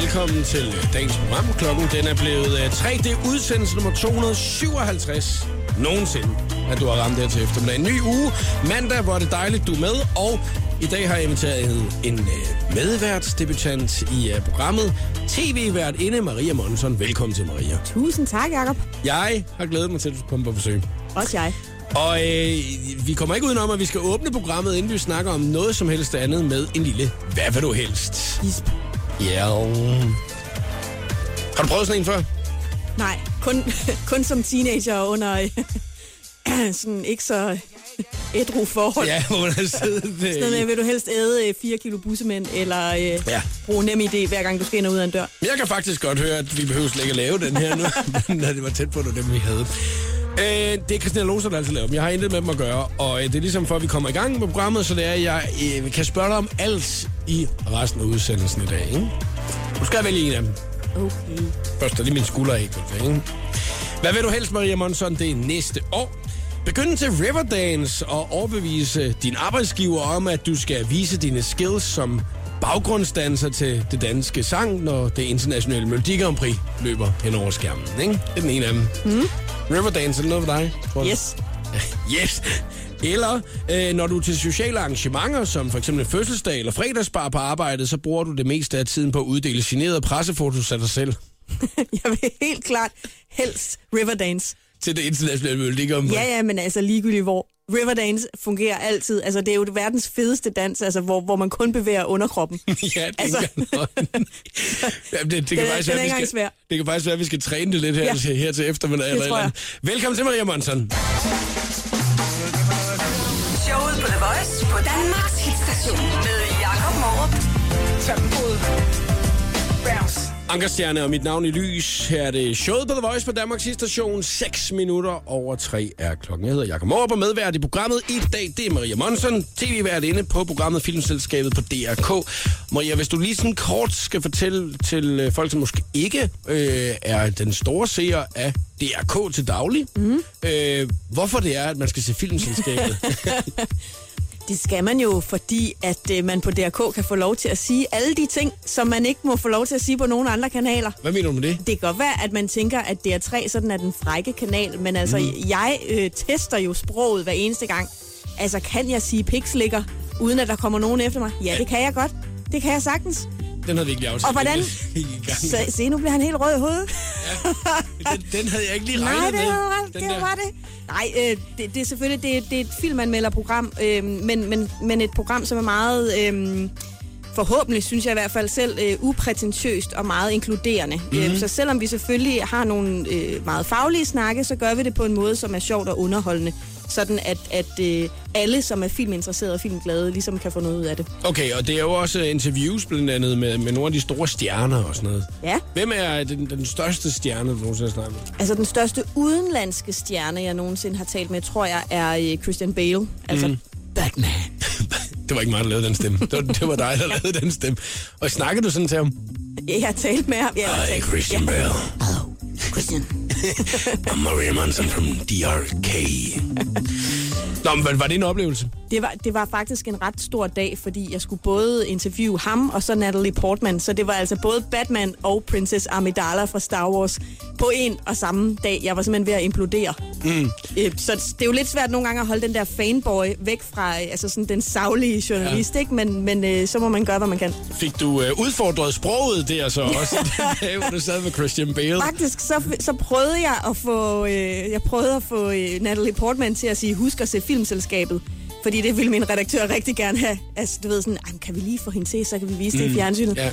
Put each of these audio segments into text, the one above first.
Velkommen til øh, dagens program. Klokken den er blevet øh, 3. Det er udsendelse nummer 257 nogensinde, at du har ramt her til eftermiddag. En ny uge. Mandag, hvor er det dejligt, du er med. Og i dag har jeg inviteret en øh, medværtsdebutant i uh, programmet. TV-vært inde Maria Monson. Velkommen til, Maria. Tusind tak, Jacob. Jeg har glædet mig til, at du kommer på besøg. Også jeg. Og øh, vi kommer ikke udenom, at vi skal åbne programmet, inden vi snakker om noget som helst andet med en lille Hvad vil du helst? Gisp. Ja. Har du prøvet sådan en før? Nej, kun, kun som teenager under øh, sådan ikke så ædru forhold. Ja, hvor man har siddet... øh, Sådan noget med, vil du helst æde øh, 4 kilo bussemænd, eller øh, Ja. bruge nem idé, hver gang du skal ind og ud af en dør. Jeg kan faktisk godt høre, at vi behøver slet ikke at lave den her nu, når det var tæt på, det dem, vi havde. Øh, det er Christina Loser, der altid laver dem. Jeg har intet med dem at gøre, og øh, det er ligesom for, at vi kommer i gang med programmet, så det er, at jeg øh, kan spørge dig om alt i resten af udsendelsen i dag. Ikke? Du skal vælge en af dem. Okay. Først er lige min skulder ikke. ikke? Hvad vil du helst, Maria Monson? Det er næste år. Begynd til Riverdance og overbevise din arbejdsgiver om, at du skal vise dine skills som baggrundsdanser til det danske sang, når det internationale Melodi Grand Prix løber hen over skærmen. Ikke? Det er den ene af dem. Mm. Riverdance, er det noget for dig? Yes. Yes. Eller øh, når du er til sociale arrangementer, som for eksempel fødselsdag eller fredagsbar på arbejdet, så bruger du det meste af tiden på at uddele signerede pressefotos af dig selv Jeg vil helt klart helst Riverdance. til det internationale Melodi Grand Prix. Ja, ja, men altså ligegyldigt hvor. Riverdance fungerer altid. Altså, det er jo det verdens fedeste dans, altså, hvor, hvor man kun bevæger underkroppen. Ja, det, Altså- Jamen, det, det, kan er- faktisk den være, vi skal, det kan faktisk være, at vi skal træne det lidt her, Ja. til, her til eftermiddag. Det eller tror eller andet. Velkommen til, Maria Monson. Showet på The Voice på Danmarks hitstation med Jakob Morup. Tempoet. Bounce. Ankerstjerne og mit navn i lys. Her er det showet på The Voice på Danmarks station. 6 minutter over 3 er klokken. Jeg hedder Jakob Morup og medvært i programmet i dag. Det er Maria Monson, tv-vært inde på programmet Filmselskabet på DRK. Maria, hvis du lige sådan kort skal fortælle til øh, folk, som måske ikke øh, er den store seer af DRK til daglig, mm. øh, hvorfor det er, at man skal se Filmselskabet. Det skal man jo, fordi at øh, man på DRK kan få lov til at sige alle de ting, som man ikke må få lov til at sige på nogen andre kanaler. Hvad mener du med det? Det kan godt være, at man tænker, at DR3 sådan er den frække kanal, men altså, mm. jeg øh, tester jo sproget hver eneste gang. Altså, kan jeg sige pikslikker, uden at der kommer nogen efter mig? Ja, det kan jeg godt. Det kan jeg sagtens. Den havde vi ikke lige aftalt. Og hvordan? Så, se, nu bliver han helt rød i hovedet. Den, den havde jeg ikke lige regnet Nej, det med. var, det der. var det. Nej, øh, det, det er selvfølgelig det, det er et filmanmelderprogram, øh, men, men, men et program, som er meget... Øh, forhåbentlig, synes jeg i hvert fald selv, øh, uprætentiøst og meget inkluderende. Mhm. Mm-hmm. Øh, så selvom vi selvfølgelig har nogle øh, meget faglige snakke, så gør vi det på en måde, som er sjovt og underholdende. Sådan at, at øh, alle, som er filminteresserede og filmglade, ligesom kan få noget ud af det. Okay, og det er jo også interviews blandt andet med, med nogle af de store stjerner og sådan noget. Ja, Hvem er den, den største stjerne, du nogensinde har snakket med? altså den største udenlandske stjerne, jeg nogensinde har talt med, tror jeg, er øh, Christian Bale. Altså mm. Batman. Det var ikke mig, der lavede den stemme. Det var, det var dig, der lavede den stemme. Og snakkede du sådan til ham? Jeg har talt med ham. Jeg har Hej, talt- Christian Bale. Hello, Christian. I'm Maria Monson from DRK. Nå, men var det en oplevelse? Det var, det var faktisk en ret stor dag, fordi jeg skulle både interviewe ham og så Natalie Portman. Så det var altså både Batman og Princess Amidala fra Star Wars på en og samme dag. Jeg var simpelthen ved at implodere. Mm. Så det er jo lidt svært nogle gange at holde den der fanboy væk fra øh, altså sådan den savlige journalist, ja. ikke? Men, men øh, så må man gøre, hvad man kan. Fik du øh, udfordret sproget der så også, dag, hvor du sad med Christian Bale? Faktisk så, så prøvede jeg at få, øh, jeg prøvede at få øh, Natalie Portman til at sige, husk at se filmselskabet. Fordi det ville min redaktør rigtig gerne have. Altså, du ved sådan, "Ej, men kan vi lige få hende til, så kan vi vise det i fjernsynet. ja.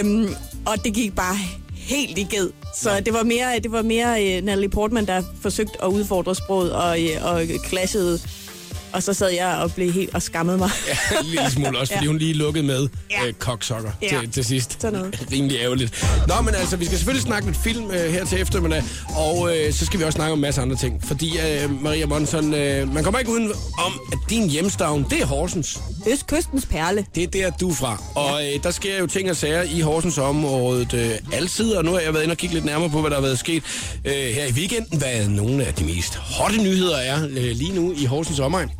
Øhm, og det gik bare helt i ged. Så ja. det var mere, det var mere uh, Natalie Portman, der forsøgte at udfordre sproget og, uh, og clashede. Og så sad jeg og blev helt og skammede mig. Ja, en lille smule også, fordi Ja. hun lige lukkede med Ja. øh, koksokker Ja. til, til sidst. Sådan noget. Rimelig ærgerligt. Nå, men altså, vi skal selvfølgelig snakke lidt film øh, her til eftermiddag, og øh, så skal vi også snakke om en masse andre ting. Fordi, øh, Maria Monson, øh, man kommer ikke uden om, at din hjemstavn, det er Horsens. Østkystens perle. Det er der, du er fra. Og øh, der sker jo ting og sager i Horsens området øh, altid, og nu har jeg været inde og kigge lidt nærmere på, hvad der har været sket øh, her i weekenden, hvad nogle af de mest hotte nyheder er øh, lige nu i Horsens omegn.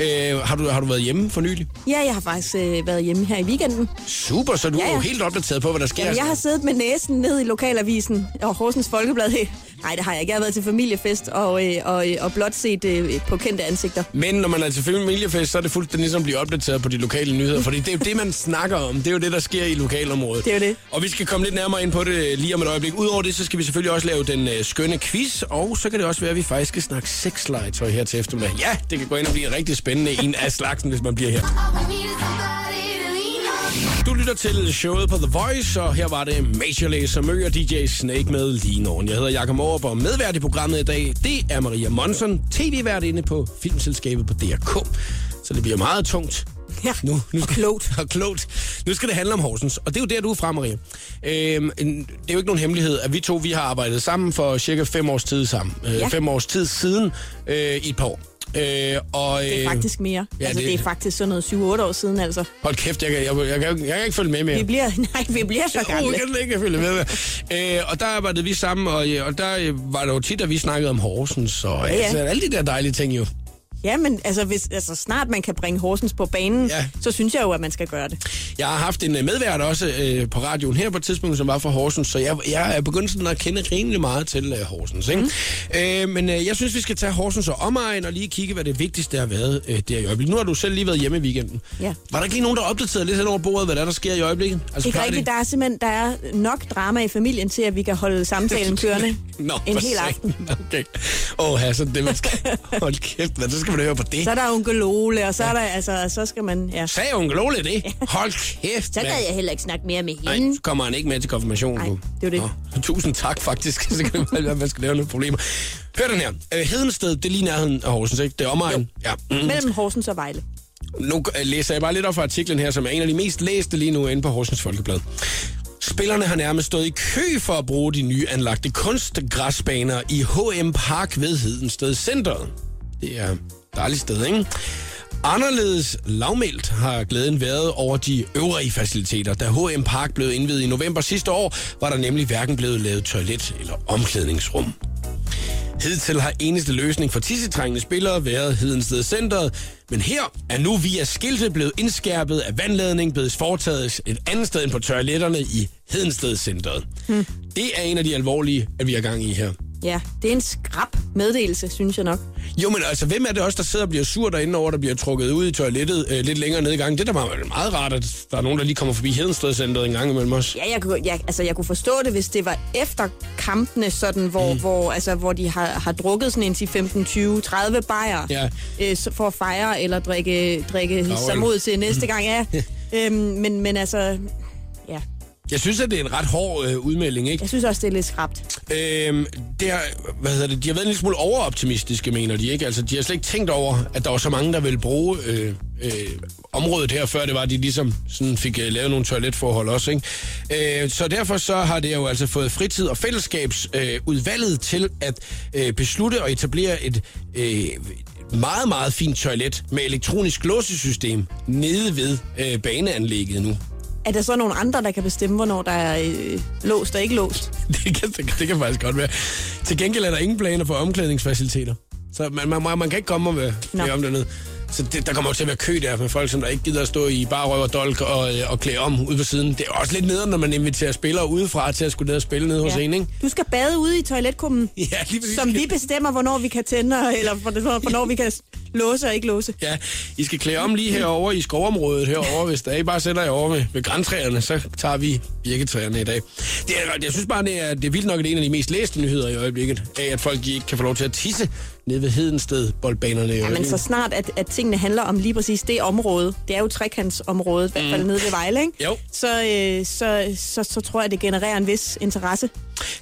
Øh, har, du, har du været hjemme for nylig? Ja, jeg har faktisk øh, været hjemme her i weekenden. Super, så du Ja, er ja. jo helt opdateret på, hvad der sker. Jamen, jeg har siddet med næsen ned i lokalavisen og Horsens Folkeblad. Nej, det har jeg ikke. Jeg har været til familiefest og, øh, og, øh, og blot set øh, på kendte ansigter. Men når man er til familiefest, så er det fuldstændig ligesom at blive opdateret på de lokale nyheder, fordi det er jo det, man snakker om. Det er jo det, der sker i lokalområdet. Det er jo det. Og vi skal komme lidt nærmere ind på det lige om et øjeblik. Udover det, så skal vi selvfølgelig også lave den øh, skønne quiz, og så kan det også være, at vi faktisk skal snakke sexlegetøj her til eftermiddag. Ja, det kan gå ind og blive rigtig spændende en af slagsen, hvis man bliver her. Du lytter til showet på The Voice, og her var det Major Lazer og DJ Snake med lige nu. Jeg hedder Jakob Morup, og medvært i programmet i dag, det er Maria Monson, tv-vært inde på Filmselskabet på DRK. Så det bliver meget tungt. Ja, Nu, nu og klogt. og klogt. Nu skal det handle om Horsens, og det er jo der, du er fra, Maria. Øhm, det er jo ikke nogen hemmelighed, at vi to vi har arbejdet sammen for cirka fem års tid sammen. Øh, Ja. Fem års tid siden øh, i et par år. Øh, og, Det er øh, faktisk mere. ja, altså, det- det... er faktisk sådan noget 7-8 år siden, altså. Hold kæft, jeg kan, jeg, jeg, jeg, kan, jeg kan ikke følge med mere. Vi bliver, nej, vi bliver så Jeg gamle. kan ikke følge med. Øh, og der arbejdede vi sammen, og, øh, og der øh, var det jo tit, at vi snakkede om Horsens, og ja, ja. Altså, alle de der dejlige ting jo. Ja, men altså, hvis, altså, snart man kan bringe Horsens på banen, Ja. så synes jeg jo, at man skal gøre det. Jeg har haft en øh, medvært også øh, på radioen her på et tidspunkt, som var fra Horsens, så jeg, jeg er begyndt sådan at kende rimelig meget til øh, Horsens. Ikke? Mm. Øh, men øh, jeg synes, vi skal tage Horsens og omegn og lige kigge, hvad det vigtigste har været øh, der i øjeblikket. Nu har du selv lige været hjemme i weekenden. Ja. Var der ikke lige nogen, der opdaterede lidt hen over bordet, hvad der, er, der sker i øjeblikket? Altså, Ikke rigtigt, der er simpelthen der er nok drama i familien til, at vi kan holde samtalen kørende Nå, en hel aften. Okay. Åh, oh, så det man skal... Hold kæft, men så skal man høre på det. Så er der onkel Ole, og så er der, altså, så skal man, ja. Sagde onkel Ole det? Hold kæft, Så gad jeg heller ikke snakke mere med Nej, hende. så kommer han ikke med til konfirmationen. Nej, det er det. Nå, tusind tak, faktisk. så kan det være, at man skal lave nogle problemer. Hør den her. Øh, Hedensted, det er lige nærheden af Horsens, ikke? Det er omegn. Ja. Mm. Mellem Horsens og Vejle. Nu øh, læser jeg bare lidt op fra artiklen her, som er en af de mest læste lige nu inde på Horsens Folkeblad. Spillerne har nærmest stået i kø for at bruge de nye anlagte kunstgræsbaner i H&M Park ved Hedensted Centeret. Det er dejligt sted, ikke? Anderledes lavmældt har glæden været over de øvrige faciliteter. Da H&M Park blev indvidet i november sidste år, var der nemlig hverken blevet lavet toilet eller omklædningsrum. Hidtil har eneste løsning for tissetrængende spillere været Hedensted Centeret, men her er nu via skilte blevet indskærpet, at vandladning blevet foretaget et andet sted end på toiletterne i Hedensted Centeret. Hmm. Det er en af de alvorlige, at vi er gang i her. Ja, det er en skrab meddelelse, synes jeg nok. Jo, men altså, hvem er det også, der sidder og bliver sur derinde over, der bliver trukket ud i toilettet øh, lidt længere ned i gangen? Det er da meget, meget rart, at der er nogen, der lige kommer forbi Hedensted Centeret en gang imellem os. Ja, jeg, kunne, jeg, altså, jeg kunne forstå det, hvis det var efter kampene, sådan, hvor, mm. hvor, altså, hvor de har, har drukket sådan en 10, 15, 20, 30 bajer Ja. øh, for at fejre eller drikke, drikke sig mod til næste gang. Ja. øhm, men, men altså, ja, Jeg synes, at det er en ret hård øh, udmelding, ikke? jeg synes også, det er lidt skrabt. Øhm, det er, hvad hedder det, de har været en lille smule overoptimistiske, mener de, ikke? Altså, de har slet ikke tænkt over, at der var så mange, der ville bruge øh, øh, området her, før det var, de ligesom sådan fik øh, lavet nogle toiletforhold også, ikke? Øh, så derfor så har det jo altså fået fritid- og fællesskabsudvalget øh, til at øh, beslutte og etablere et øh, meget, meget fint toilet med elektronisk låsesystem nede ved øh, baneanlægget nu. Er der så nogle andre, der kan bestemme, hvornår der er øh, låst og ikke låst? Det kan, det, det kan faktisk godt være. Til gengæld er der ingen planer for omklædningsfaciliteter. Så man, man, man, kan ikke komme med, med om dernede. Så det, der kommer jo til at være kø der med folk, som der ikke gider at stå i bare røv og dolk og, øh, og klæde om ude på siden. Det er også lidt nederen, når man inviterer spillere udefra til at skulle ned og spille nede hos en, ikke? Du skal bade ude i toiletkummen, Ja, lige præcis. som vi bestemmer, hvornår vi kan tænde, eller hvornår vi kan låse og ikke låse. Ja, I skal klæde om lige herovre i skovområdet herovre. Hvis der ikke bare sætter jer over ved, ved græntræerne, så tager vi birketræerne i dag. Det er, jeg synes bare, det er, det er vildt nok, at det er en af de mest læste nyheder i øjeblikket, af at folk ikke kan få lov til at tisse nede ved Hedensted boldbanerne. Ja, men så snart, at, at tingene handler om lige præcis det område, det er jo trekantsområdet, i hvert fald nede ved Vejle, ikke? Jo. Så, øh, så, så, så tror jeg, det genererer en vis interesse.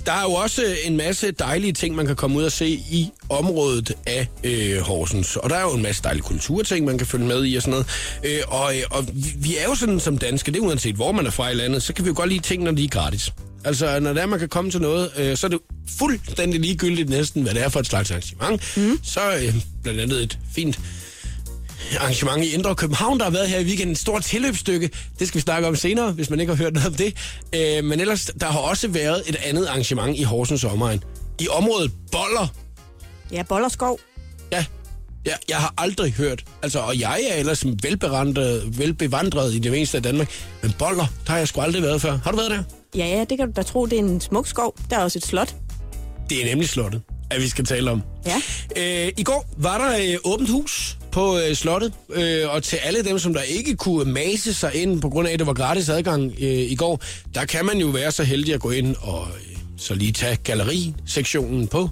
Der er jo også en masse dejlige ting, man kan komme ud og se i området af øh, Horsens. Og der er jo en masse dejlige kulturting, man kan følge med i og sådan noget. Øh, og, øh, og vi, vi er jo sådan som danske, det er uanset hvor man er fra i landet, så kan vi jo godt lide ting, når de er gratis. Altså, når det er, man kan komme til noget, øh, så er det fuldstændig ligegyldigt næsten, hvad det er for et slags arrangement. Mm. Så øh, blandt andet et fint arrangement i Indre København, der har været her i weekenden. Et stort tilløbsstykke. Det skal vi snakke om senere, hvis man ikke har hørt noget om det. Øh, men ellers, der har også været et andet arrangement i Horsens omegn. I området Boller. Ja, Bollerskov. Ja, Jeg, jeg har aldrig hørt, altså, og jeg er ellers velbevandret, velbevandret i det meste af Danmark, men boller, der har jeg sgu aldrig været før. Har du været der? Ja, ja, det kan du da tro. Det er en smuk skov. Der er også et slot. Det er nemlig slottet, at vi skal tale om. Ja. Øh, I går var der øh, åbent hus på øh, slottet, øh, og til alle dem, som der ikke kunne mase sig ind, på grund af, at det var gratis adgang øh, i går, der kan man jo være så heldig at gå ind og øh, så lige tage gallerisektionen på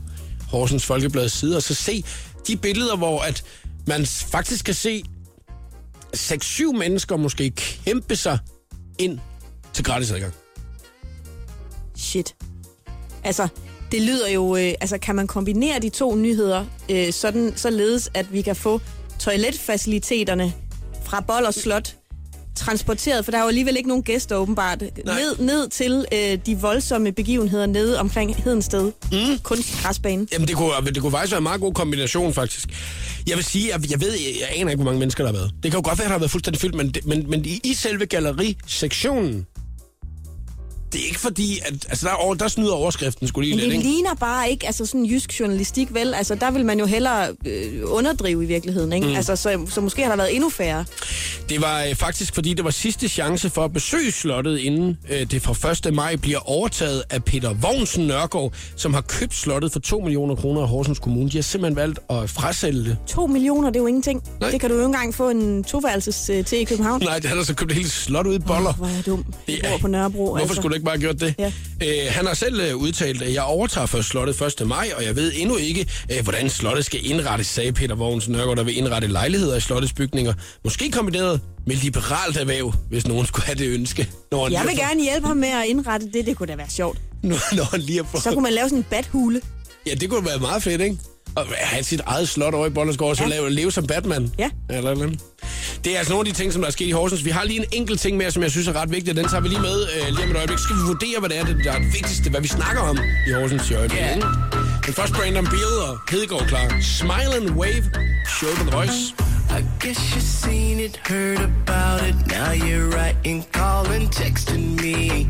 Horsens Folkebladets side, og så se de billeder, hvor at man faktisk kan se 6-7 mennesker måske kæmpe sig ind til gratis adgang. Shit. Altså, det lyder jo... Øh, altså, kan man kombinere de to nyheder, øh, sådan, således at vi kan få toiletfaciliteterne fra Bold og Slot transporteret, for der er jo alligevel ikke nogen gæster åbenbart, ned, ned til øh, de voldsomme begivenheder nede omkring Hedensted. Mm. Kunstgræsbane. Jamen, det kunne, det kunne faktisk være en meget god kombination, faktisk. Jeg vil sige, at jeg ved, jeg aner ikke, hvor mange mennesker der har været. Det kan jo godt være, at der har været fuldstændig fyldt, men, men, men i, i selve gallerisektionen, det er ikke fordi, at altså der, er over, der snyder overskriften skulle lige Men lidt, det ikke? ligner bare ikke altså sådan jysk journalistik, vel? Altså, der vil man jo hellere øh, underdrive i virkeligheden, ikke? Mm. Altså, så, så måske har der været endnu færre. Det var øh, faktisk, fordi det var sidste chance for at besøge slottet, inden øh, det fra 1. maj bliver overtaget af Peter Vognsen Nørgaard, som har købt slottet for 2 millioner kroner af Horsens Kommune. De har simpelthen valgt at frasælge det. To millioner, det er jo ingenting. Nej. Det kan du jo ikke engang få en toværelses øh, til i København. Nej, han har så købt hele slottet ud i boller. Åh, hvor er jeg dum. Jeg Ja. bor på Nørrebro. Hvorfor altså. skulle du ikke bare gjort det? Ja. Øh, han har selv øh, udtalt, at jeg overtager først slottet 1. maj, og jeg ved endnu ikke, øh, hvordan slottet skal indrettes, sagde Peter Vogns Nørgaard, der vil indrette lejligheder i slottets bygninger. Måske kombineret med liberalt erhverv, hvis nogen skulle have det ønske. Når Jeg vil gerne hjælpe ham med at indrette det. Det kunne da være sjovt. Når, når han lige har fået... Så kunne man lave sådan en badhule. Ja, det kunne være meget fedt, ikke? Og have sit eget slot over i Bollerskov, og så Ja. lave, leve som Batman. Ja. Eller, eller. Det er altså nogle af de ting, som der er sket i Horsens. Vi har lige en enkelt ting mere, som jeg synes er ret vigtig, den tager vi lige med øh, lige om et øjeblik. Så skal vi vurdere, hvad det er, det, der er det vigtigste, hvad vi snakker om i Horsens i øjeblikket. Ja. Men først Brandon Beal og Hedegaard klar. Smile and Wave, show The Voice. I guess you've seen it, heard about it. Now you're writing, calling, texting me.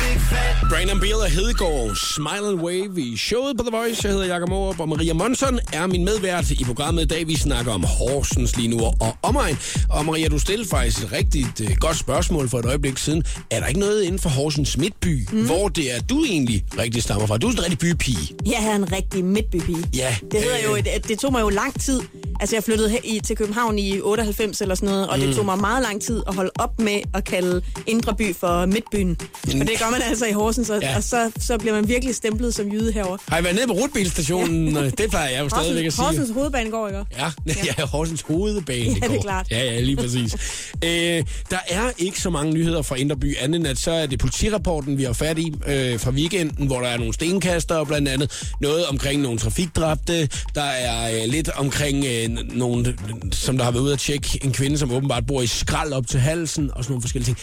Big fat Brandon Beal og Hedegaard, Smile and Wave i showet på The Voice. Jeg hedder Jakob Morup, og Maria Monson er min medvært i programmet i dag. Vi snakker om Horsens lige nu og omegn. Og Maria, du stillede faktisk et rigtig uh, godt spørgsmål for et øjeblik siden. Er der ikke noget inden for Horsens Midtby, mm. hvor det er, du egentlig rigtig stammer fra? Du er sådan en rigtig bypige. Jeg er en rigtig midtbypige. Ja, Det, hedder øh. jo, det, det tog mig jo lang tid. Altså, jeg flyttede he- i, til København i 98 eller sådan noget, og Mm. det tog mig meget lang tid at holde op med at kalde Indre By for Midtbyen. Og det gør man altså i Horsens, og, Ja. ja. og så, så bliver man virkelig stemplet som jyde herovre. Har I været nede på rutbilstationen? det plejer jeg jo stadigvæk at Horsens, sige. Horsens hovedbanegård, ikke? Ja, ja. ja Horsens hovedbane. Ja, det er går. klart. Ja, ja, lige præcis. øh, der er ikke så mange nyheder fra Indreby, andet end at så er det politirapporten, vi har fat i øh, fra weekenden, hvor der er nogle stenkaster blandt andet. Noget omkring nogle trafikdræbte. Der er øh, lidt omkring øh, nogle, som der har været ude at tjekke en kvinde, som åbenbart bor i skrald op til halsen og sådan nogle forskellige ting.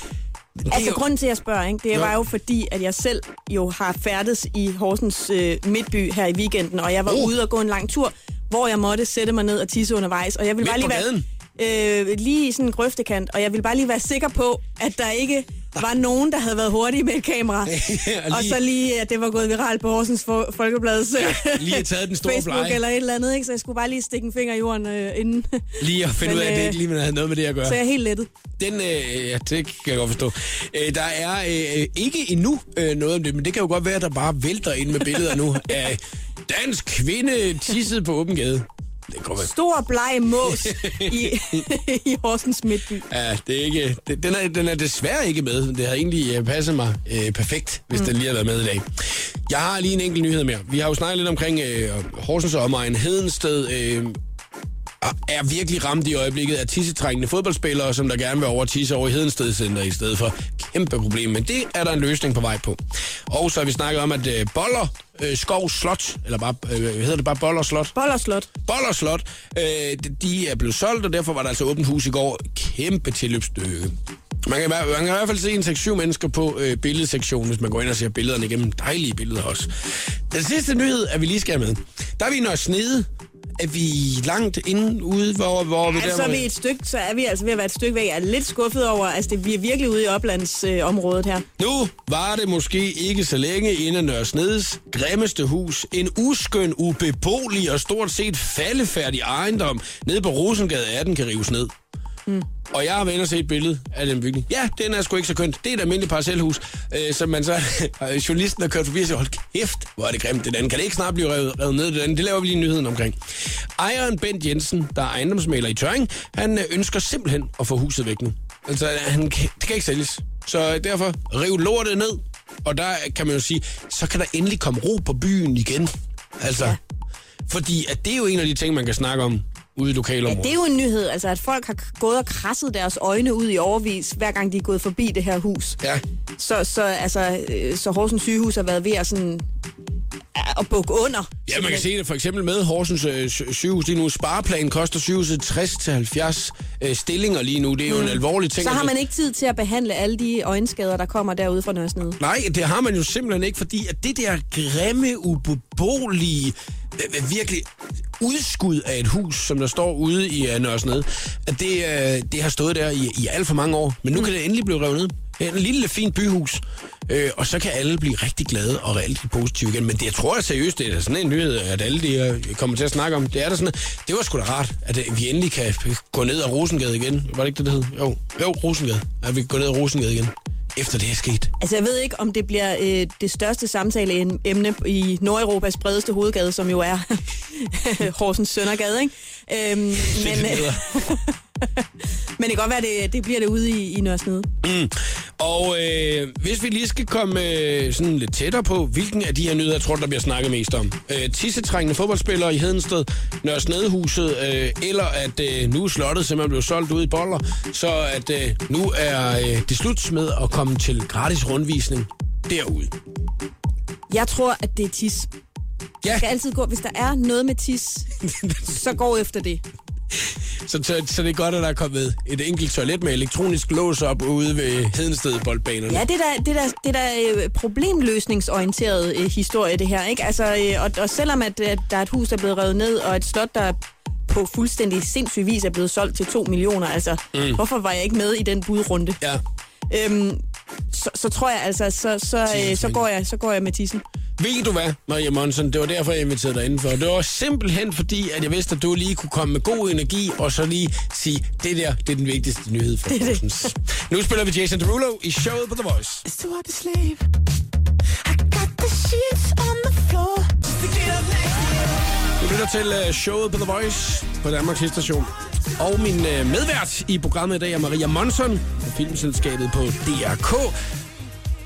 Det Altså, jo- grunden til, at jeg spørger, ikke, det Jo. var jo fordi, at jeg selv jo har færdes i Horsens øh, midtby her i weekenden, og jeg var Oh. ude og gå en lang tur, hvor jeg måtte sætte mig ned og tisse undervejs. Og jeg ville Midt bare lige være? Øh, lige i sådan en grøftekant, og jeg ville bare lige være sikker på, at der ikke var nogen, der havde været hurtige med et kamera. Og og lige- så lige, at det var gået viralt på Horsens Fo- Folkebladets ja, lige taget den store Facebook blege. eller et eller andet, ikke? så jeg skulle bare lige stikke en finger i jorden øh, inden. Lige at finde Men, ud af, at det øh, ikke lige havde noget med det at gøre. så jeg er helt lettet. Den, øh, ja, det kan jeg godt forstå. Øh, der er øh, ikke endnu øh, noget om det, men det kan jo godt være, at der bare vælter ind med billeder nu af dansk kvinde tisset på åben gade. Det være. Stor bleg mås i, i Horsens midtby. Ja, det er ikke, det, den, er, den er desværre ikke med. Det har egentlig øh, passet mig øh, perfekt, hvis mm. den lige havde været med i dag. Jeg har lige en enkelt nyhed mere. Vi har jo snakket lidt omkring øh, Horsens og omegn. Hedensted øh, er virkelig ramt i øjeblikket af tissetrængende fodboldspillere, som der gerne vil over tisse over i Hedensted Center i stedet for. Kæmpe problem, men det er der en løsning på vej på. Og så har vi snakket om, at Boller øh, Skov Slot, eller bare, øh, hedder det bare Boller Slot? Boller Slot. Boller Slot, øh, de- er blevet solgt, og derfor var der altså åbent hus i går. Kæmpe tilløbsstykke. Man kan, man kan i hvert fald se en 6-7 mennesker på øh, billedsektionen, hvis man går ind og ser billederne igennem. Dejlige billeder også. Den sidste nyhed, er vi lige skal have med. Der er vi i Nørre Snede. Er vi langt inde ude, hvor, hvor vi Ja, der... så er hvor- vi et stykke, så er vi altså ved at være et stykke væk. Jeg er lidt skuffet over, altså det, vi er virkelig ude i oplandsområdet øh, her. Nu var det måske ikke så længe inden Nørresneds grimmeste hus. En uskøn, ubeboelig og stort set faldefærdig ejendom nede på Rosengade 18 kan rives ned. Mm. Og jeg har været inde og set et billede af den bygning. Ja, den er sgu ikke så kønt. Det er et almindeligt parcelhus, øh, som man så... journalisten har kørt forbi og siger, hold kæft, hvor er det grimt det den. Kan det ikke snart blive revet, revet ned det den? Det laver vi lige nyheden omkring. Ejeren Bent Jensen, der er ejendomsmaler i Tøring, han øh, ønsker simpelthen at få huset væk nu. Altså, han, kan- det kan ikke sælges. Så derfor, riv lortet ned. Og der kan man jo sige, så kan der endelig komme ro på byen igen. Altså, ja. fordi at det er jo en af de ting, man kan snakke om ude i Ja, lokalområdet. det er jo en nyhed, altså at folk har gået og krasset deres øjne ud i overvis, hver gang de er gået forbi det her hus. Ja. Så, så, altså, øh, så Horsens sygehus har været ved at sådan ja, at bukke under. Ja, man kan se det for eksempel med Horsens øh, sy- sygehus lige nu. Spareplanen koster sygehuset 60-70 øh, stillinger lige nu. Det er jo en alvorlig ting. Så har man ikke tid til at behandle alle de øjenskader, der kommer derude fra Nørresnede. Nej, det har man jo simpelthen ikke, fordi at det der grimme, ubeboelige, øh, øh, virkelig udskud af et hus, som der står ude i uh, Nørresnede, at det, øh, det har stået der i, i alt for mange år. Men nu kan det endelig blive revet ned. En lille, fint byhus, øh, og så kan alle blive rigtig glade og rigtig positive igen. Men det, jeg tror jeg seriøst, det er sådan en nyhed, at alle de øh, kommer til at snakke om. Det er der sådan, det var sgu da rart, at øh, vi endelig kan gå ned ad Rosengade igen. Var det ikke det, det hed? Jo, jo Rosengade. At vi kan gå ned ad Rosengade igen, efter det er sket. Altså, jeg ved ikke, om det bliver øh, det største samtaleemne i Nordeuropas bredeste hovedgade, som jo er Horsens Søndergade, ikke? Øhm, men, øh, men det kan godt være, det, det bliver det ude i, i Nørresnede. Og øh, hvis vi lige skal komme øh, sådan lidt tættere på, hvilken af de her nyheder, jeg tror, der bliver snakket mest om. Øh, tissetrængende fodboldspillere i Hedensted, Nørresnedehuset, øh, eller at øh, nu er slottet simpelthen blevet solgt ud i boller, så at øh, nu er øh, det slut med at komme til gratis rundvisning derude. Jeg tror, at det er tis. Ja, Jeg skal altid gå, hvis der er noget med tis, så gå efter det. Så, så, så det er godt, at der er kommet et enkelt toilet med elektronisk lås op ude ved Hedensted boldbanerne. Ja, det er da, det er da, det er da øh, problemløsningsorienteret øh, historie, det her. Ikke? Altså, øh, og, og selvom at, at der er et hus, der er blevet revet ned, og et slot, der på fuldstændig sindssyg vis er blevet solgt til 2 millioner, altså, mm. hvorfor var jeg ikke med i den budrunde? ja. Øhm, så, så tror jeg altså, så, så, øh, så, går jeg, så går jeg med tissen. Ved du hvad, Maria Monsen? Det var derfor, jeg inviterede dig indenfor. Det var simpelthen fordi, at jeg vidste, at du lige kunne komme med god energi, og så lige sige, det der, det er den vigtigste nyhed for Det det. Nu spiller vi Jason Derulo i showet på The Voice. It's too hard to sleep. I got the sheets on the floor. Du lytter til uh, showet på The Voice på Danmarks station. Og min uh, medvært i programmet i dag er Maria Monson fra filmselskabet på DRK.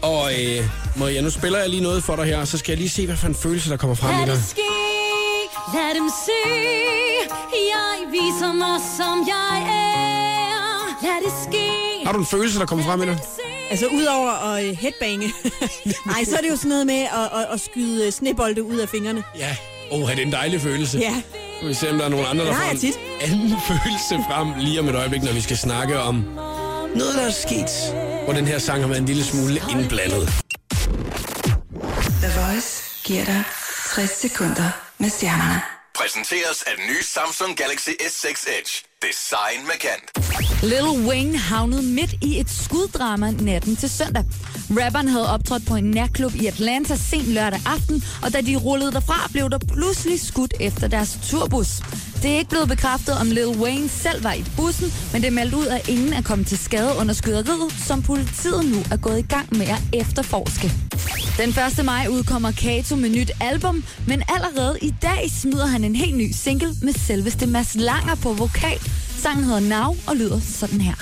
Og uh, Maria, nu spiller jeg lige noget for dig her, så skal jeg lige se, hvad for en følelse, der kommer frem i dig. det ske, lad dem se. Jeg viser mig, som jeg er. Lad det ske. Har du en følelse, der kommer frem i dig? Altså, udover at øh, headbange, nej, så er det jo sådan noget med at, at, at skyde øh, snebolde ud af fingrene. Ja. Åh, oh, det er en dejlig følelse. Ja. Vi se, om der er nogen andre, der Det får en tit. anden følelse frem lige om et øjeblik, når vi skal snakke om noget, der er sket, hvor den her sang har været en lille smule indblandet. The Voice giver dig 60 sekunder med stjernerne. Præsenteres af den nye Samsung Galaxy S6 Edge. Design med kant. Lil Wayne havnede midt i et skuddrama natten til søndag. Rapperen havde optrådt på en nærklub i Atlanta sent lørdag aften, og da de rullede derfra, blev der pludselig skudt efter deres turbus. Det er ikke blevet bekræftet, om Lil Wayne selv var i bussen, men det er meldt ud, at ingen er kommet til skade under skyderiet, som politiet nu er gået i gang med at efterforske. Den 1. maj udkommer Kato med nyt album, men allerede i dag smider han en helt ny single med selveste Mads Langer på vokal. Sangen hedder Now og lyder sådan her.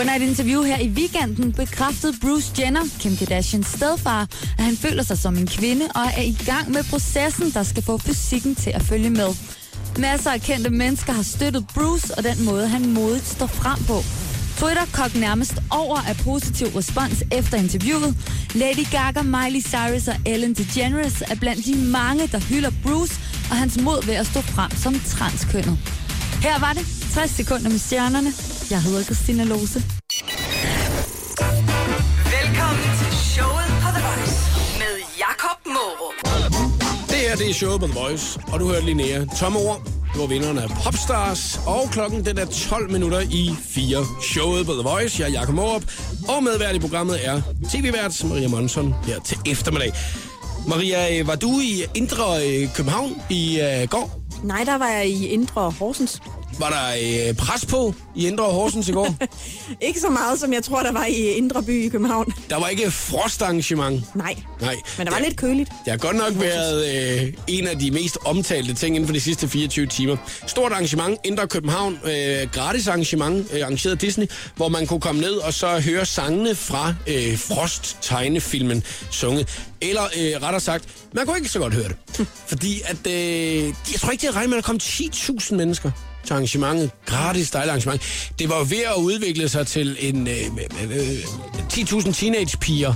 Under et interview her i weekenden bekræftede Bruce Jenner, Kim Kardashians stedfar, at han føler sig som en kvinde og er i gang med processen, der skal få fysikken til at følge med. Masser af kendte mennesker har støttet Bruce og den måde, han modigt står frem på. Twitter kok nærmest over af positiv respons efter interviewet. Lady Gaga, Miley Cyrus og Ellen DeGeneres er blandt de mange, der hylder Bruce og hans mod ved at stå frem som transkønnet. Her var det 60 sekunder med stjernerne. Jeg hedder Christina Lose. Velkommen til showet på The Voice med Jakob Morup. Det her, det er showet på The Voice, og du hørte Linnea. Tomme ord, hvor vinderne er Popstars, og klokken den er 12 minutter i 4. Showet på The Voice, jeg er Jakob Morup, og medvært i programmet er tv-vært Maria Monson her til eftermiddag. Maria, øh, var du i Indre øh, København i uh, går? Nej, der var jeg i Indre Horsens. Var der øh, pres på i Indre Horsens i går? Ikke så meget, som jeg tror, der var i Indre By i København. Der var ikke frostarrangement. Nej, Nej. men der var det, lidt køligt. Det har godt nok været øh, en af de mest omtalte ting inden for de sidste 24 timer. Stort arrangement, Indre København, øh, gratis arrangement, øh, arrangeret af Disney, hvor man kunne komme ned og så høre sangene fra øh, Frost-tegnefilmen sunget. Eller øh, rettere sagt, man kunne ikke så godt høre det. Fordi at, øh, jeg tror ikke, det er regnet med, at der kom 10.000 mennesker til arrangementet. Gratis dejligt arrangement. Det var ved at udvikle sig til en øh, øh, øh, 10.000 teenagepiger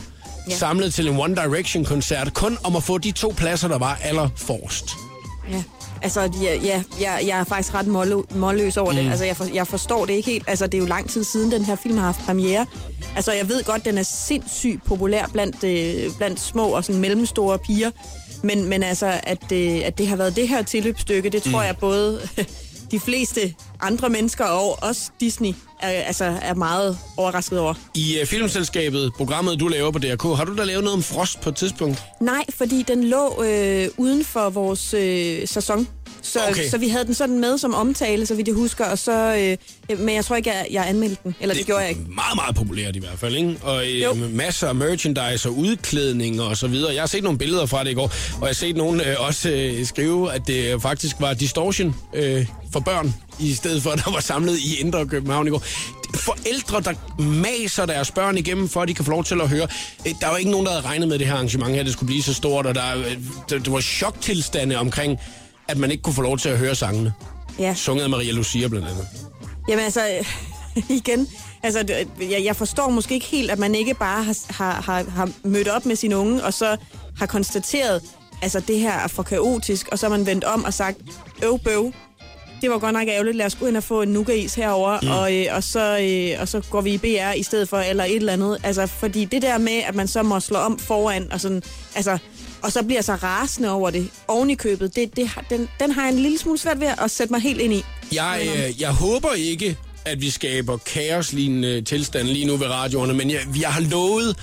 ja. Samlet til en One Direction-koncert. Kun om at få de to pladser, der var allerforrest. Ja. Altså, ja, ja, jeg, jeg er faktisk ret mållø- målløs over mm. det. Altså, jeg, for, jeg forstår det ikke helt. Altså, det er jo lang tid siden, den her film har haft premiere. Altså, jeg ved godt, den er sindssygt populær blandt, øh, blandt små og sådan mellemstore piger. Men, men altså, at, øh, at det har været det her tilløbsstykke, det tror mm. jeg både de fleste andre mennesker og også Disney er, altså, er meget overrasket over. I uh, filmselskabet, programmet du laver på DRK, har du da lavet noget om Frost på et tidspunkt? Nej, fordi den lå øh, uden for vores øh, sæson. Så, Okay. så vi havde den sådan med som omtale, så vidt jeg husker, og så, øh, men jeg tror ikke, jeg, jeg anmeldte den. Eller det, det gjorde jeg ikke. Meget, meget populært i hvert fald, ikke? Og Jo. øh, masser af merchandise og udklædning og så videre. Jeg har set nogle billeder fra det i går, og jeg har set nogen øh, også øh, skrive, at det faktisk var distortion øh, for børn, i stedet for, at der var samlet i Indre København i går. Forældre, der maser deres børn igennem, for at de kan få lov til at høre. Øh, Der var ikke nogen, der havde regnet med det her arrangement her, det skulle blive så stort, og der, øh, der, der var choktilstande omkring, at man ikke kunne få lov til at høre sangene. Ja. Sunget af Maria Lucia blandt andet. Jamen altså, igen, altså, jeg, jeg forstår måske ikke helt, at man ikke bare har, har, har, har mødt op med sin unge, og så har konstateret, altså det her er for kaotisk, og så har man vendt om og sagt, øv bøv, det var godt nok ærgerligt, lad os gå ind og få en nougat herover mm. og, øh, og, så, øh, og så går vi i BR i stedet for, eller et eller andet. Altså, fordi det der med, at man så må slå om foran, og sådan, altså, og så bliver så rasende over det oven i købet, det, det, den, den har jeg en lille smule svært ved at sætte mig helt ind i. Jeg, øh, jeg håber ikke, at vi skaber kaoslignende tilstand lige nu ved radioerne, men jeg, jeg har lovet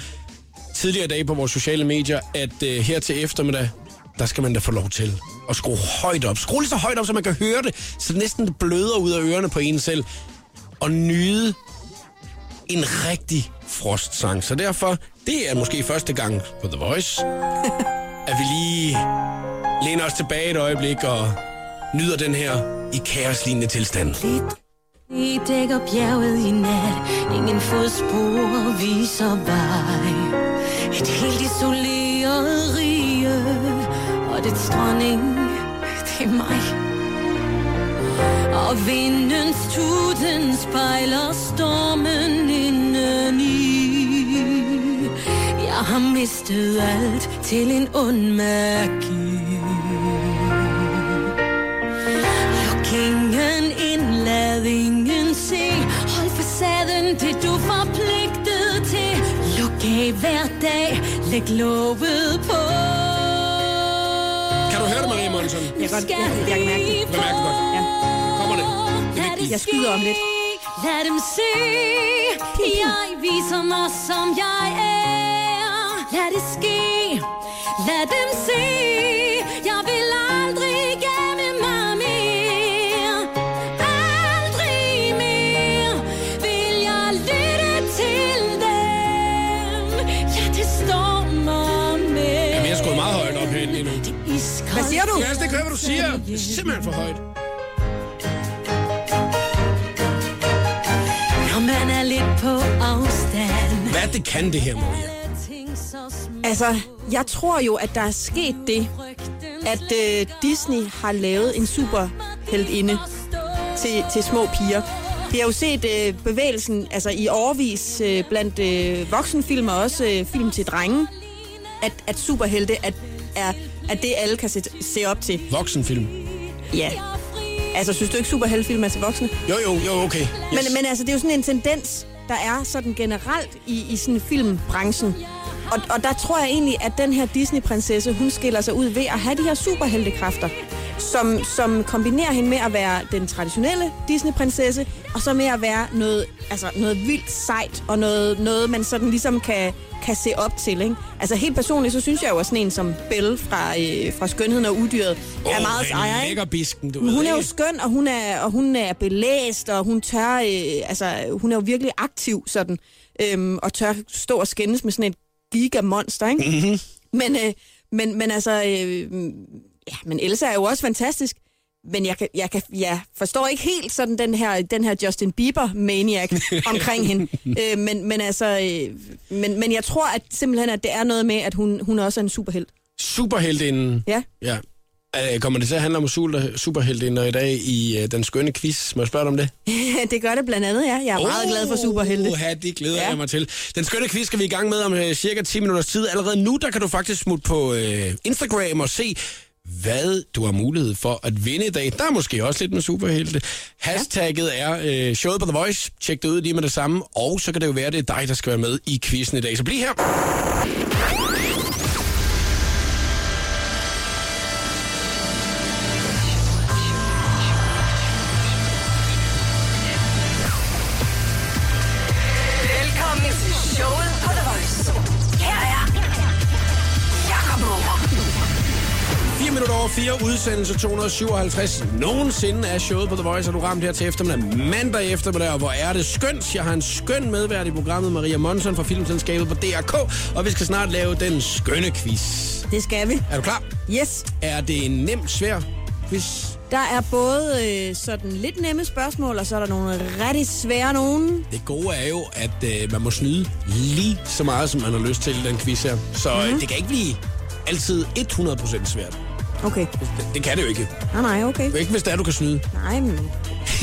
tidligere dage på vores sociale medier, at øh, her til eftermiddag, der skal man da få lov til at skrue højt op. Skrue så højt op, så man kan høre det, så det næsten bløder ud af ørerne på en selv. Og nyde en rigtig frostsang. Så derfor, det er måske første gang på The Voice, at vi lige læner os tilbage et øjeblik og nyder den her i kaoslignende tilstand. I dækker bjerget i nat Ingen fodspor viser vej Et helt isoleret rige Og det dronning, det er mig Og vindens tuden spejler stormen indeni Jeg har mistet alt til en ond magi Luk ingen ind, lad ingen se Hold facaden, det du er forpligtet til Luk af hver dag, læg låget på Kan du høre det, Maria Monsen? Jeg kan godt- jeg- jeg kan mærke det. Du mærker det godt. Ja. Jeg skyder om lidt. Lad dem se Jeg viser mig som jeg er Lad det ske Lad dem se Jeg vil aldrig gemme mig mere Aldrig mere Vil jeg lytte til dem Ja, det stormer med Jamen, jeg er skruet meget højt op herinde lige nu. Hvad siger du? Kan ikke høre, hvad du siger. Det er simpelthen for højt. Hvad det kan det her, Maria? Altså, jeg tror jo, at der er sket det, at øh, Disney har lavet en superheltinde til, til små piger. Vi har jo set øh, bevægelsen altså i årvis øh, blandt øh, voksenfilm og også øh, film til drenge, at, at superhelte at, er, at det alle kan se, se op til. Voksenfilm. Ja. Altså, synes du ikke superheltefilm er til voksne? Jo, jo, jo, okay. Yes. Men, men altså, det er jo sådan en tendens, der er sådan generelt i, i sådan filmbranchen. Og, og der tror jeg egentlig, at den her Disney-prinsesse, hun skiller sig ud ved at have de her superheltekræfter, som, som kombinerer hende med at være den traditionelle Disney-prinsesse, og så med at være noget, altså noget vildt sejt, og noget, noget man sådan ligesom kan, kan se op til. Ikke? Altså helt personligt, så synes jeg jo, at sådan en som Belle fra, øh, fra Skønheden og Udyret Åh, er meget ejer. ikke? lækker bisken, du ved hun er jo skøn, og hun er, og hun er belæst, og hun tør, øh, altså, hun er jo virkelig aktiv sådan, øhm, og tør stå og skændes med sådan et gigamonster, ikke? Mm-hmm. Men, øh, men, men altså, øh, ja, men Elsa er jo også fantastisk, men jeg, kan, jeg, kan, jeg forstår ikke helt sådan den her, den her Justin Bieber-maniac omkring hende. Øh, men, men altså, øh, men, men jeg tror at simpelthen, at det er noget med, at hun, hun også er en superhelt. Superheltinden. Ja. Ja. Øh, Kommer det til at handle om super- superheltinder i dag i øh, den skønne quiz? Må jeg spørge dig om det? det gør det blandt andet, ja. Jeg er oh, meget glad for superhelte. Uha, det glæder Ja. jeg mig til. Den skønne quiz skal vi i gang med om øh, cirka 10 minutters tid. Allerede nu, der kan du faktisk smutte på øh, Instagram og se, hvad du har mulighed for at vinde i dag. Der er måske også lidt med superhelte. Hashtagget er øh, showet på The Voice. Tjek det ud lige med det samme. Og så kan det jo være, det er dig, der skal være med i quizzen i dag. Så bliv her. 4 minutter over 4, udsendelse 257. Nogensinde er showet på The Voice, og du ramt her til eftermiddag. Mandag eftermiddag, og hvor er det skønt. Jeg har en skøn medvært i programmet, Maria Monson fra Filmselskabet på DRK, og vi skal snart lave den skønne quiz. Det skal vi. Er du klar? Yes. Er det en nem, svær quiz? Der er både øh, sådan lidt nemme spørgsmål, og så er der nogle rigtig svære nogen. Det gode er jo, at øh, man må snyde lige så meget, som man har lyst til i den quiz her. Så Mhm. mm-hmm. det kan ikke blive altid 100% svært. Okay. Det, det kan det jo ikke. Nej, nej, okay. Ikke hvis det er, du kan snyde. Nej, men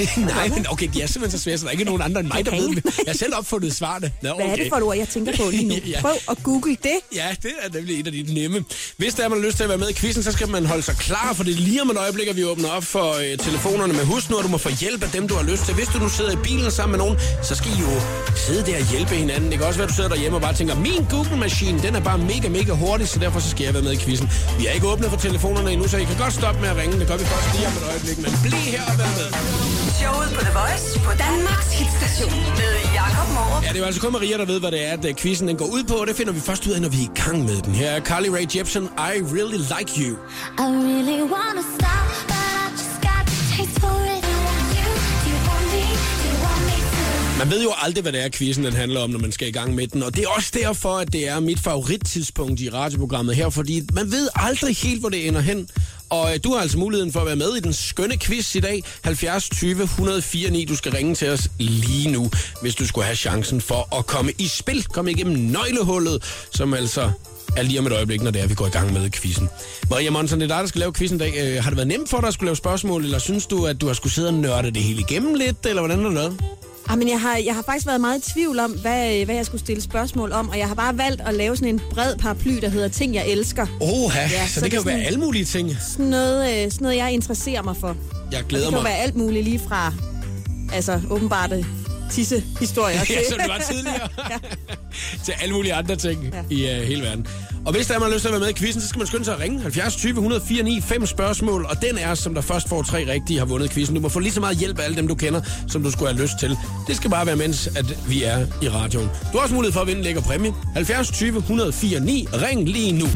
Nej, men okay, de er simpelthen så svære, så der er ikke nogen andre end mig, der ved det. Jeg har selv opfundet svarene. Nå, okay. hvad er det for et ord, jeg tænker på lige nu? Ja. Prøv at google det. Ja, det er nemlig et af de nemme. Hvis der er, man har lyst til at være med i quizzen, så skal man holde sig klar, for det er lige om et øjeblik, at vi åbner op for øh, telefonerne. Nu, at du må få hjælp af dem, du har lyst til. Hvis du nu sidder i bilen sammen med nogen, så skal I jo sidde der og hjælpe hinanden. Det kan også være, at du sidder derhjemme og bare tænker, min Google-maskine, den er bare mega, mega hurtig, så derfor så skal jeg være med i quizzen. Vi er ikke åbnet for telefonerne endnu, så I kan godt stoppe med at ringe. Det gør vi først lige om et øjeblik, men bliv her og vær med. Showet på The Voice på Danmarks hitstation med Jakob Morup. Ja, det er jo altså kun Maria, der ved, hvad det er, at øh, quizzen den går ud på, og det finder vi først ud af, når vi er i gang med den. Her er Carly Rae Jepsen, I Really Like You. I really wanna stop, Man ved jo aldrig, hvad det er, quizzen den handler om, når man skal i gang med den. Og det er også derfor, at det er mit favorittidspunkt i radioprogrammet her, fordi man ved aldrig helt, hvor det ender hen. Og øh, du har altså muligheden for at være med i den skønne quiz i dag. 70 20 104 9. Du skal ringe til os lige nu, hvis du skulle have chancen for at komme i spil. Kom igennem nøglehullet, som altså er lige om et øjeblik, når det er, vi går i gang med quizzen. Maria Monsen, det er dig, der skal lave quizzen i dag. Øh, har det været nemt for dig at skulle lave spørgsmål, eller synes du, at du har skulle sidde og nørde det hele igennem lidt, eller hvordan har det været? Ah, men jeg, har, jeg har faktisk været meget i tvivl om, hvad, hvad jeg skulle stille spørgsmål om, og jeg har bare valgt at lave sådan en bred paraply, der hedder ting, jeg elsker. Oha, ja, så, så det det kan jo være alle mulige ting. Sådan noget, øh, sådan noget, jeg interesserer mig for. Jeg Det glæder kan jo mig. være alt muligt, lige fra altså, åbenbart øh, tisse-historier. ja, til- som det var tidligere. Ja. til alle mulige andre ting Ja. i uh, hele verden. Og hvis der er, man har lyst til at være med i quizzen, så skal man skynde sig at ringe. 70 20 104 9, fem spørgsmål. Og den er, som der først får tre rigtige, har vundet quizzen. Du må få lige så meget hjælp af alle dem, du kender, som du skulle have lyst til. Det skal bare være, mens at vi er i radioen. Du har også mulighed for at vinde en lækker præmie. 70 20 104 9. Ring lige nu.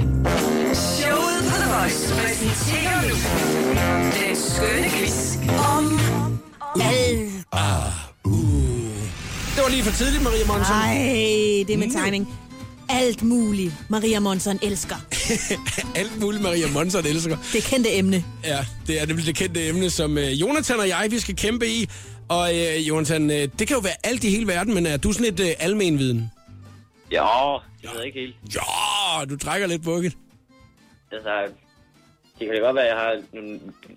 Showet på The Voice præsenterer nu den skønne quiz om Det var lige for tidligt, Maria Monsen. Ej, det er med tegning. Alt muligt, Maria Monson elsker. Alt muligt, Maria Monsen elsker. Det kendte emne. Ja, det er nemlig det kendte emne, som øh, Jonathan og jeg, vi skal kæmpe i. Og øh, Jonathan, øh, det kan jo være alt i hele verden, men er du sådan et øh, almenviden? Ja, det ved jeg ikke helt. Ja, du trækker lidt bukket. Altså, det kan da godt være, at jeg har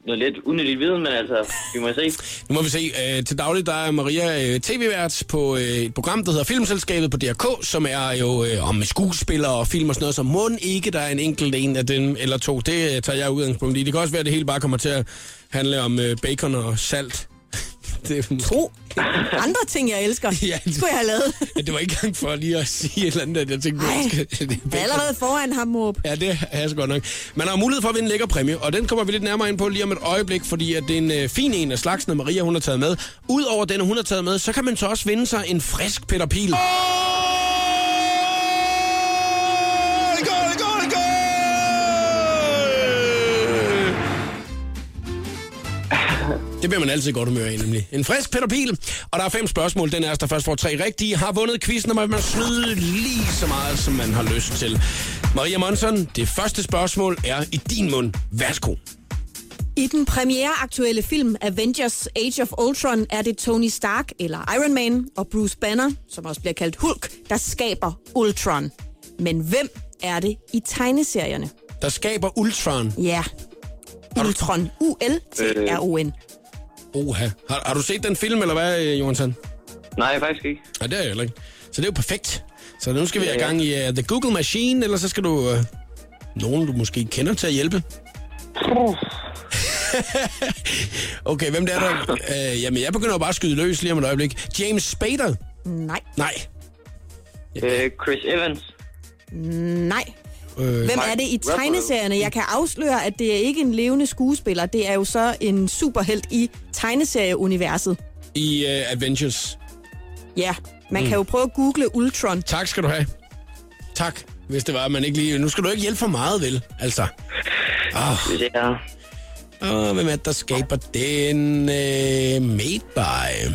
noget, lidt unyttigt viden, men altså, vi må se. Nu må vi se. Øh, til daglig der er Maria øh, tv-vært på øh, et program, der hedder Filmselskabet på DRK, som er jo øh, om skuespillere og film og sådan noget, så må ikke der er en enkelt en af dem eller to. Det øh, tager jeg udgangspunkt i. Det kan også være, at det hele bare kommer til at handle om øh, bacon og salt det, er- To andre ting, jeg elsker. Ja, det- Skulle jeg have lavet. Ja, det var ikke engang for lige at sige et eller andet, at jeg tænkte, Ej, at det er er allerede foran ham, Måb. Ja, det er så godt nok. Man har mulighed for at vinde en lækker præmie, og den kommer vi lidt nærmere ind på lige om et øjeblik, fordi at det er en øh, fin en af slagsen, Maria hun har taget med. Udover den, hun har taget med, så kan man så også vinde sig en frisk Peter Pil. Det bliver man altid i godt humør af, nemlig. En frisk Peter Pil, og der er fem spørgsmål. Den er der først får tre rigtige, har vundet quizzen, og man må snyde lige så meget, som man har lyst til. Maria Monson, det første spørgsmål er i din mund. Værsgo. I den premiereaktuelle film Avengers Age of Ultron er det Tony Stark eller Iron Man og Bruce Banner, som også bliver kaldt Hulk, der skaber Ultron. Men hvem er det i tegneserierne? Der skaber Ultron. Ja, Ultron. U-L-T-R-O-N. Oha. Har, har du set den film, eller hvad, øh, Johansson? Nej, faktisk ikke. Nej, det er jeg ikke. Så det er jo perfekt. Så nu skal vi have Ja. gang i uh, The Google Machine, eller så skal du... Uh, nogen, du måske kender til at hjælpe. okay, hvem det er der? Uh, jamen, jeg begynder bare at skyde løs lige om et øjeblik. James Spader? Nej, Nej. Øh, Chris Evans. nej. Øh, Hvem er det i tegneserierne? Jeg kan afsløre, at det er ikke en levende skuespiller. Det er jo så en superhelt i tegneserieuniverset. I uh, Avengers. Ja, man kan jo prøve at google Ultron. Tak skal du have. Tak, hvis det var, at man ikke lige... Nu skal du ikke hjælpe for meget, vel? Altså. Jeg er... Og hvem er det, der skaber den? Uh, made by...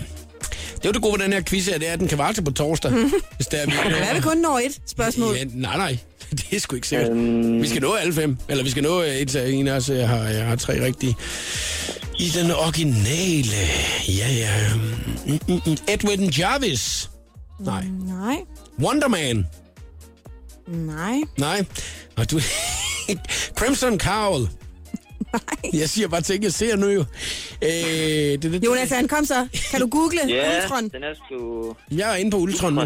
Det er jo det gode ved den her quiz her, det er, at den kan vare til på torsdag. hvis det er, vi Hvad vi kun når et spørgsmål? Ja, nej, nej. Det er sgu ikke sikkert. Um... Vi skal nå alle fem. Eller vi skal nå øh, et, en af os øh, har, jeg har tre rigtige. I den originale. Ja, ja. Mm, mm, mm. Edwin Jarvis. Nej. Nej, Wonder Man. nej, Nej. Og du... Crimson Cowl. nej. Jeg siger bare ting, jeg ser nu jo. Øh, det, det, Jonathan, kom så. Kan du google Ja, Ultron? den er sgu... Jeg er inde på Ultron nu.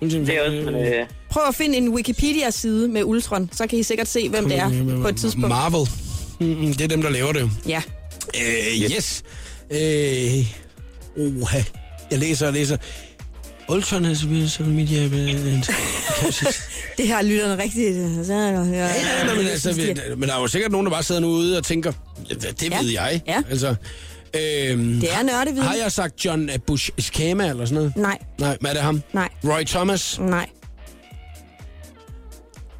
Det er også, men... Øh, Prøv at finde en Wikipedia-side med Ultron, så kan I sikkert se, hvem det er på et tidspunkt. Marvel. Mm, det er dem, der laver det. Ja. Øh, yes. Øh, oha. Jeg læser og læser. Ultron has been social media... Det her noget rigtigt. Så, ja, Ja, ja, men, altså, vi- men der er jo sikkert nogen, der bare sidder nu ude og tænker, det, Ja. ved jeg. Ja. Altså, øhm, Det er nørdeviden. Har jeg sagt John Bush Skama eller sådan noget? Nej, Nej, hvad er det ham? nej, Roy Thomas. nej.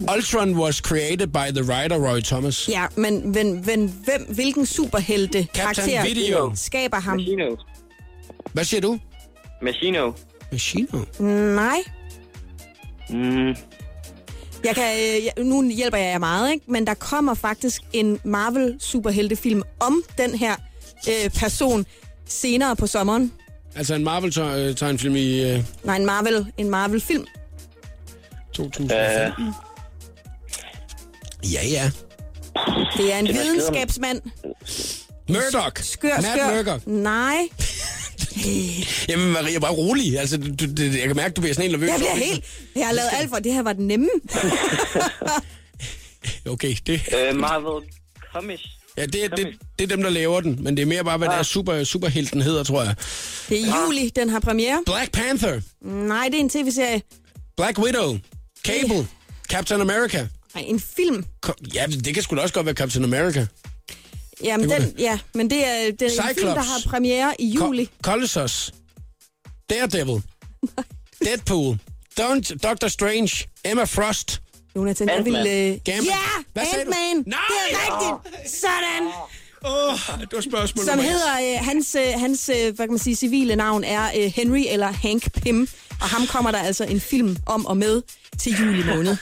Ultron was created by the writer Roy Thomas. Ja, men, men, men hvem, hvilken superhelte karakter Video. skaber ham? Machino. Hvad siger du? Machino. Machino. Nej. Mm, Jeg kan, øh, jeg- nu hjælper jeg jer meget, ikke? men der kommer faktisk en Marvel-superheltefilm om den her øh, person senere på sommeren. Altså en Marvel-tegnfilm i øh, Nej, en Marvel, en Marvel-film. 2015. øh, Ja, ja. Det er en Det er videnskabsmand. Murdoch. Skør, Matt skør. Murdoch. Nej, Jamen Maria, bare rolig. Altså, du, du, jeg kan mærke, du bliver sådan helt nervøs. jeg bliver helt... Jeg har lavet alt for, det her var den nemme. Okay, det, øh, Marvel Comics. ja, det, det, det er dem, der laver den. Men det er mere bare, hvad det er super, superhelten hedder, tror jeg. Det er juli, den har premiere. Black Panther. Nej, det er en tv-serie. Black Widow. Cable. Captain America. Nej, en film. Ko- Ja, det kan sgu da også godt være Captain America. Jamen, den, ja, men det er, det er en film, der har premiere i juli. Co- Colossus. Daredevil. Deadpool. Don't, Doctor Strange. Emma Frost. Jonathan, jeg vil... Ant-Man. Øh... Gambit. Ja, Hvad? Ant-Man. Nej! Det er rigtigt. Sådan. Åh, oh, det var spørgsmål Som hedder, øh, hans, øh, hans øh, hvad kan man sige, civile navn er øh, Henry eller Hank Pym. Og ham kommer der altså en film om og med til juli måned.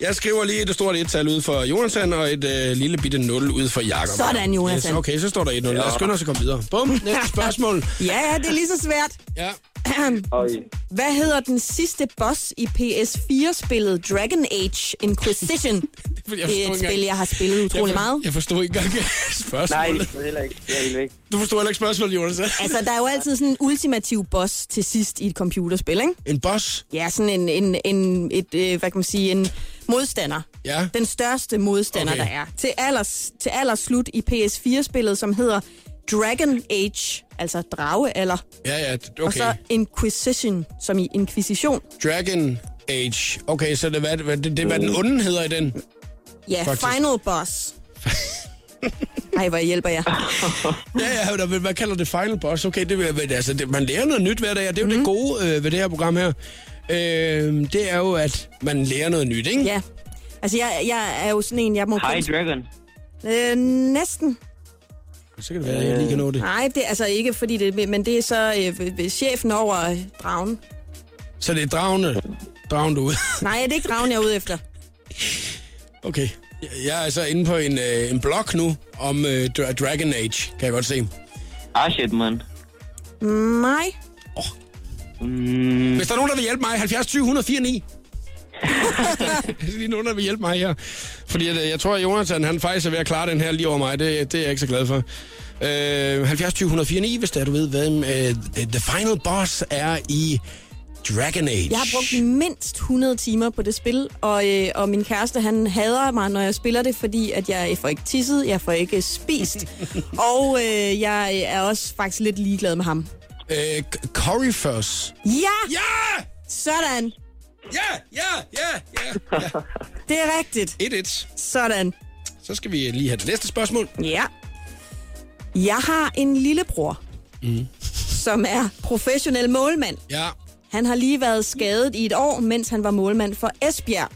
Jeg skriver lige et stort et-tal ud for Jonathan, og et øh, lille bitte 0 ud for Jakob. Sådan, Jonathan. Yes, okay, så står der 1-0. Lad os skynde os at komme videre. Bum, næste spørgsmål. Ja, ja, det er lige så svært. Ja. Og Hvad hedder den sidste boss i PS4-spillet Dragon Age Inquisition? jeg Det er forstod et ikke spil, jeg har spillet utrolig jeg, for- meget. Jeg forstod ikke engang Nej, spørgsmålet. det er heller ikke. Jeg er helt væk. Du forstod heller ikke spørgsmålet, Jonas. Altså, der er jo altid sådan en ultimativ boss til sidst i et computerspil, ikke? En boss? Ja, sådan en, en, en et, øh, hvad kan man sige, en modstander. Ja. Den største modstander, Okay. der er. Til allers, til allers slut i PS4-spillet, som hedder Dragon Age, altså dragealder. Ja, ja, Og okay. så Inquisition, som i Inquisition. Dragon Age. Okay, så det hvad, det, det, hvad den onde hedder i den. Ja, Faktisk. Final Boss. Ej, hvor hjælper jeg. Ja, ja, hvad, hvad kalder det final boss? Okay, det, altså, det, man lærer noget nyt hver dag, og det er jo mm. det gode øh, ved det her program her. Øh, det er jo, at man lærer noget nyt, ikke? Ja. Altså, jeg, jeg er jo sådan en, jeg må... High Dragon. Øh, næsten. Så kan det være, at jeg lige kan nå det. Nej, det er altså ikke, fordi det... Men det er så øh, øh, chefen over øh, dragen. Så det er dragende, dragen du ud. Nej, det er ikke dragen, jeg er ude efter. Okay. Jeg- er altså inde på en, øh, en blog nu om øh, Dra- Dragon Age, kan jeg godt se. Ah, shit, man. Nej. Mm, Hvis der er nogen, der vil hjælpe mig, 70 20 104 9. Hvis lige nogen, der vil hjælpe mig her. Fordi at, øh, jeg tror, at Jonathan han faktisk er ved at klare den her lige over mig. Det, det er jeg ikke så glad for. Øh, 70 20 104 9, hvis det er, du ved, hvad øh, The Final Boss er i Dragon Age. Jeg har brugt mindst 100 timer på det spil, og, øh, og min kæreste, han hader mig, når jeg spiller det, fordi at jeg får ikke tisset, jeg får ikke spist, og øh, jeg er også faktisk lidt ligeglad med ham. Øh, K- Cory First. Ja! Ja! Sådan! Ja, ja, ja, ja. ja. Det er rigtigt. 1-1. Sådan. Så skal vi lige have det næste spørgsmål. Ja. Jeg har en lillebror, mm. som er professionel målmand. Ja. Han har lige været skadet i et år, mens han var målmand for Esbjerg.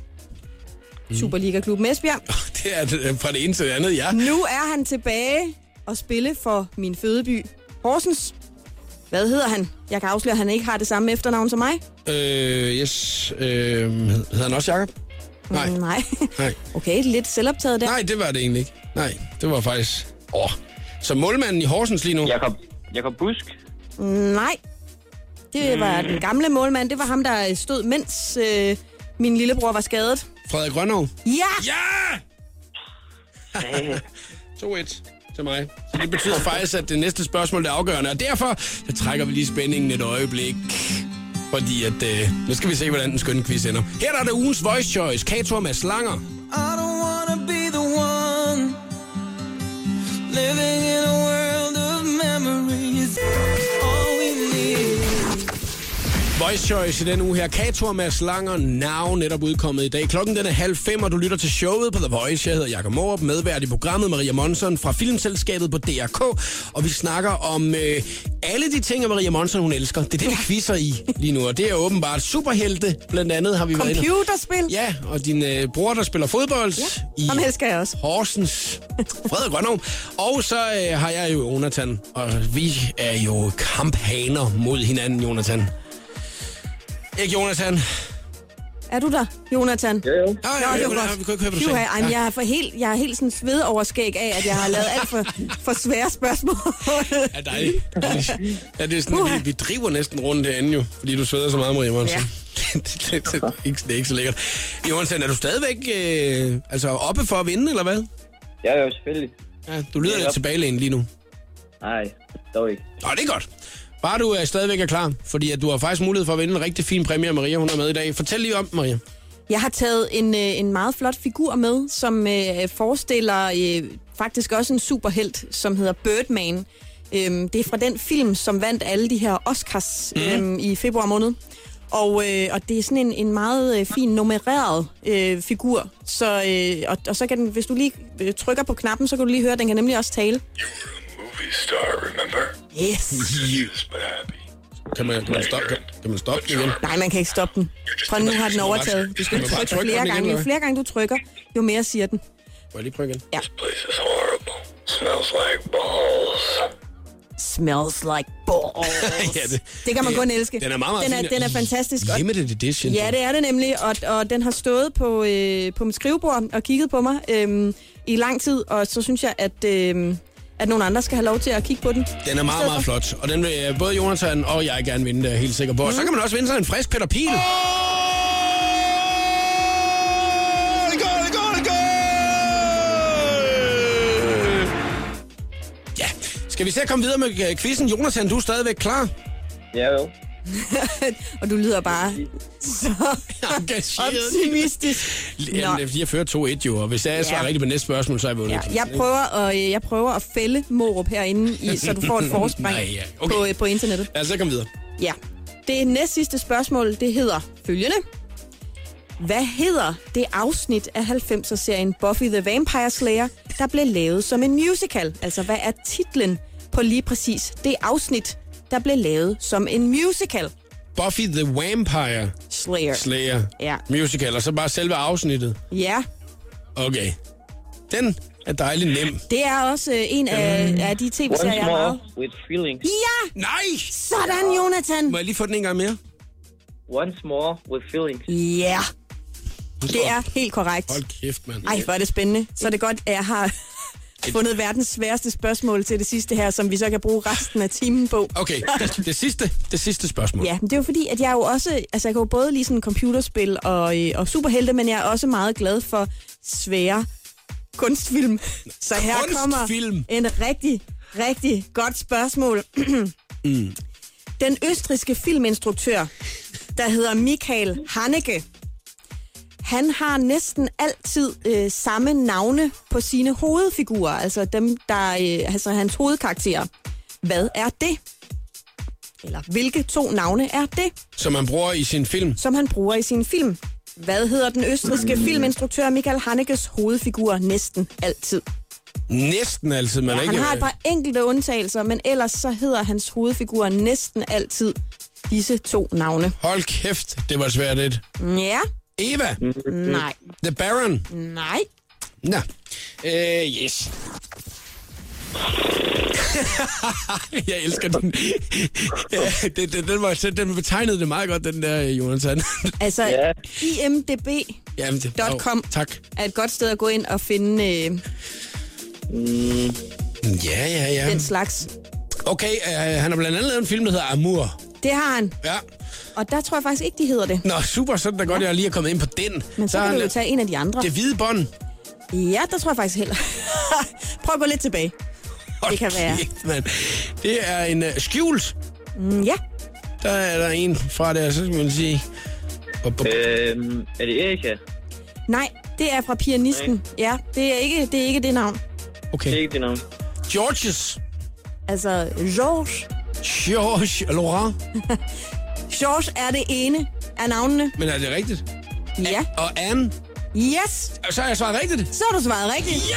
Mm. Superliga-klubben Esbjerg. Det er det- fra det ene til det andet, ja. Nu er han tilbage og spille for min fødeby, Horsens. Hvad hedder han? Jeg kan afsløre, at han ikke har det samme efternavn som mig. Øh, yes. Øh, hed- hedder han også Jacob? Nej. Mm, Nej. Nej. Okay, lidt selvoptaget der. Nej, det var det egentlig ikke. Nej, det var faktisk... Åh. Så målmanden i Horsens lige nu? Jakob, Jakob Busk. Nej. Det var den gamle målmand. Det var ham, der stod, mens øh, min lillebror var skadet. Frederik Grønov? Ja! Ja! 2-1 til mig. Så det betyder faktisk, at det næste spørgsmål er afgørende, og derfor så trækker vi lige spændingen et øjeblik. Fordi at, øh, nu skal vi se, hvordan den skønne quiz ender. Her er det ugens voice choice. Kato med slanger. I don't wanna be the one living in a world of memories. Voice Choice i den uge her. Kator med slanger Now netop udkommet i dag. Klokken den er halv fem, og du lytter til showet på The Voice. Jeg hedder Jakob Morup, medvært i programmet Maria Monson fra Filmselskabet på DRK. Og vi snakker om øh, alle de ting, Maria Monson hun elsker. Det er det, vi quizzer i lige nu. Og det er åbenbart superhelte, blandt andet har vi været. Computerspil. Ja, og din øh, bror, der spiller fodbold ja, i Ham elsker jeg også. Horsens. Frederik Grønov. Og så øh, har jeg jo Jonathan, og vi er jo kamphaner mod hinanden, Jonathan. Ikke Jonathan? Er du der, Jonathan? Jo, jo. Ja, Nå, det var godt. Vi kunne ikke høre, hvad du sagde. ej, jeg er, for helt, jeg er helt sådan sved over skæg af, at jeg har lavet alt for, for svære spørgsmål. Ja, dejligt. Ja, det er sådan, vi, vi driver næsten rundt herinde jo, fordi du sveder så meget, Maria Monsen. Ja. det, det, det, er ikke, det er ikke så lækkert. Jonathan, er du stadigvæk øh, altså oppe for at vinde, eller hvad? Ja, jo, selvfølgelig. Ja, du lyder Ja. lidt tilbagelænet lige nu. Nej, dog ikke. Nå, det er godt. Bare du er stadigvæk er klar, fordi at du har faktisk mulighed for at vinde en rigtig fin præmie, Maria hun er med i dag. Fortæl lige om Maria. Jeg har taget en, øh, en meget flot figur med, som øh, forestiller øh, faktisk også en superhelt, som hedder Birdman. Øhm, det er fra den film, som vandt alle de her Oscars Mhm. øhm, i februar måned. Og, øh, og det er sådan en, en meget øh, fin nummereret øh, figur. Så, øh, og, og så kan den, hvis du lige øh, trykker på knappen, så kan du lige høre, at den kan nemlig også tale. Star, remember? Yes. Confused but happy. Kan man, kan man, stoppe, kan, kan man stoppe den igen? Nej, man kan ikke stoppe den. Fra nu har den overtaget. Du skal trykke trykke på flere gange. Jo flere gange du trykker, jo mere siger den. Må jeg lige prøve igen? Ja. Place is horrible. Smells like balls. Smells like balls. Ja, det- det kan man det- kun elske. den er meget, meget den er, fin. den er fantastisk. Og, Limited edition. ja, det er det nemlig. Og, og den har stået på, øh, på mit skrivebord og kigget på mig øh, i lang tid. Og så synes jeg, at, øh, at nogle andre skal have lov til at kigge på den. Den er meget, meget flot, og den vil øh, både Jonathan og jeg gerne vinde, det er helt sikker på. Mm. Og så mm. kan man også vinde sig en frisk Peter Pil. Oh! Skal vi se at komme videre med øh, quizzen? Jonathan, du er stadigvæk klar? Ja, jo. og du lyder bare så optimistisk. Jamen, de har ført 2-1 jo, og hvis jeg svarer Ja. rigtigt på næste spørgsmål, så er jeg vundet. Ja, jeg, prøver at, øh, jeg prøver at fælde Morup herinde, i, så du får et forspring Nej, ja. Okay. på, øh, på internettet. Os så komme videre. Ja. Det næst sidste spørgsmål, det hedder følgende. Hvad hedder det afsnit af 90'er-serien Buffy the Vampire Slayer, der blev lavet som en musical? Altså, hvad er titlen på lige præcis det afsnit, der blev lavet som en musical? Buffy the Vampire Slayer. Slayer Ja. musical, og så bare selve afsnittet. Ja, Okay. Den er dejlig nem. det er også øh, en af, af de tv-serier, jeg er meget... more with feelings. Ja! Nej! Sådan, Jonathan! Må jeg lige få den en gang mere? Once more with feelings. Ja, det er helt korrekt. Hold kæft, mand. Ej, hvor er det spændende. Så er det godt, at jeg har fundet verdens sværeste spørgsmål til det sidste her, som vi så kan bruge resten af timen på. Okay, det, det, sidste, det sidste spørgsmål. Ja, men det er jo fordi, at jeg jo også, altså jeg kan jo både lide sådan computerspil og, øh, og superhelte, men jeg er også meget glad for svære kunstfilm. Så her Kunstfilm? kommer en rigtig, rigtig godt spørgsmål. Mm. Den østriske filminstruktør, der hedder Michael Haneke, han har næsten altid øh, samme navne på sine hovedfigurer, altså dem, der øh, altså hans hovedkarakterer. Hvad er det? Eller hvilke to navne er det, Som man bruger i sin film. som han bruger i sin film? Hvad hedder den østriske filminstruktør Michael Hanekes hovedfigur næsten altid? Næsten altid, men Ja, ikke... han har et par enkelte undtagelser, men ellers så hedder hans hovedfigur næsten altid disse to navne. Hold kæft, det var svært lidt. Ja, Eva, nej, The Baron. nej. Nå, øh, yes. jeg elsker den. ja, det, det, den, var, den betegnede det meget godt, den der, Jonathan. Altså, Ja. imdb.com com. tak. er et godt sted at gå ind og finde øh, Ja, ja, ja. den slags. Okay, øh, han har blandt andet lavet en film, der hedder Amour. Det har han. Ja. Og der tror jeg faktisk ikke, de hedder det. Nå, super, så er det da godt, jeg lige er kommet ind på den. Men så har kan du jo tage en af de andre. Det hvide bånd. Ja, der tror jeg faktisk heller. Prøv at gå lidt tilbage. Hold Det kan være. Kæft, mand. Det er en uh, skjult. Mm, ja, Der er der en fra der, så skal man sige... Bup, bup. Øhm, er det Erika? nej, det er fra pianisten. Ja, det er ikke det, er ikke det navn. Det er Okay. ikke det navn. Georges. Altså, Georges. Georges Laurent. Georges er det ene af navnene. Men er det rigtigt? Ja. Og Anne. Yes, Så har jeg svaret rigtigt. så har du svaret rigtigt. Ja!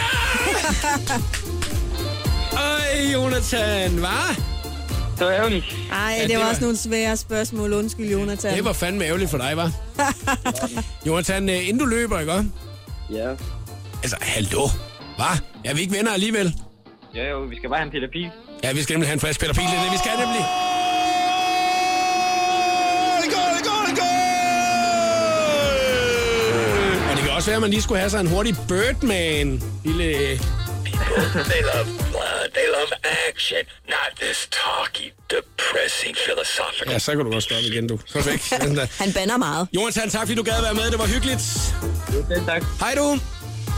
Øj, Jonathan, hvad? Det var ærgerligt. Ej, Ja, det, det var var- også nogle svære spørgsmål. Undskyld, Jonathan. Det var fandme ærgerligt for dig, var. Jonathan, øh, inden du løber, ikke? Ja. Altså, hallo? Hvad? Er vi ikke venner alligevel? Ja, jo, vi skal bare have en Peter Pil. Ja, vi skal nemlig have en frisk Peter Pil. Det er det, vi skal nemlig. Også være, at man lige skulle have sig en hurtig Birdman. Lille... They love blood. They love action. Not this talky, depressing, philosophical. Ja, så kan du også stoppe igen, du. Så væk. Han banner meget. Jonathan, tak fordi du gad være med. Det var hyggeligt. Jo, selv tak. Hej du.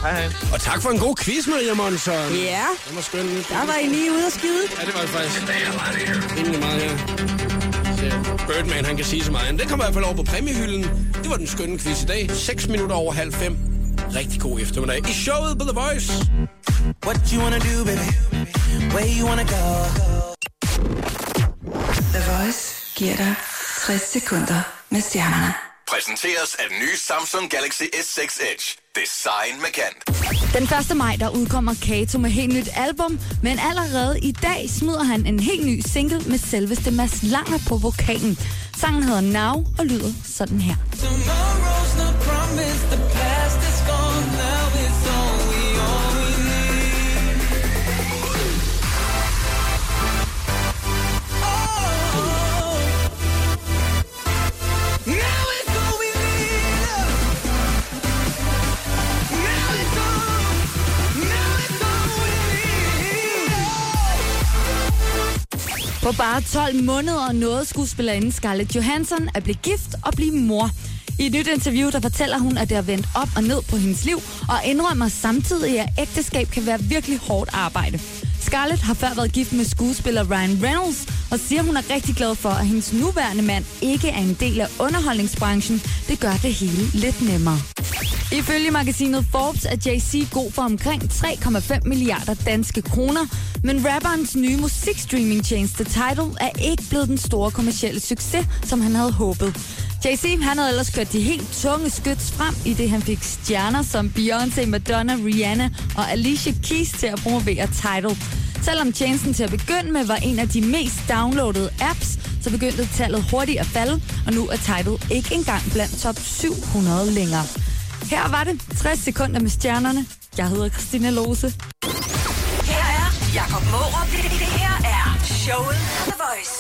Hej, hej. Og tak for en god quiz, Maria Monson. Ja, Den var skøn. der var I lige ude at skide. Ja, det var det faktisk. Rimelig meget her. Birdman, han kan sige så meget. Men Den kommer i hvert fald over på præmiehylden. Det var den skønne quiz i dag. 6 minutter over halv fem. Rigtig god eftermiddag. I showet på The Voice. What you wanna do, baby? Where you wanna go? The Voice giver dig 60 sekunder med stjernerne. Præsenteres af den nye Samsung Galaxy S6 Edge. Design med kant. Den 1. maj, der udkommer Kato med helt nyt album, men allerede i dag smider han en helt ny single med selveste Mads Langer på vokalen. Sangen hedder Now og lyder sådan her. Tomorrow's no promise, the På bare 12 måneder nåede skuespillerinden Scarlett Johansson at blive gift og blive mor. I et nyt interview, der fortæller hun, at det har vendt op og ned på hendes liv, og indrømmer samtidig, at ægteskab kan være virkelig hårdt arbejde. Scarlett har før været gift med skuespiller Ryan Reynolds, og siger, hun er rigtig glad for, at hendes nuværende mand ikke er en del af underholdningsbranchen. Det gør det hele lidt nemmere. Ifølge magasinet Forbes er Jay-Z god for omkring 3,5 milliarder danske kroner, men rapperens nye musikstreamingtjeneste Tidal er ikke blevet den store kommercielle succes, som han havde håbet. Jay-Z han havde ellers kørt de helt tunge skyts frem, i det han fik stjerner som Beyoncé, Madonna, Rihanna og Alicia Keys til at promovere Tidal. Selvom tjenesten til at begynde med var en af de mest downloadede apps, så begyndte tallet hurtigt at falde, og nu er Tidal ikke engang blandt top 700 længere. Her var det 60 sekunder med stjernerne. Jeg hedder Christina Lose. Her er Jakob Mårup. Det, det her er showet på The Voice.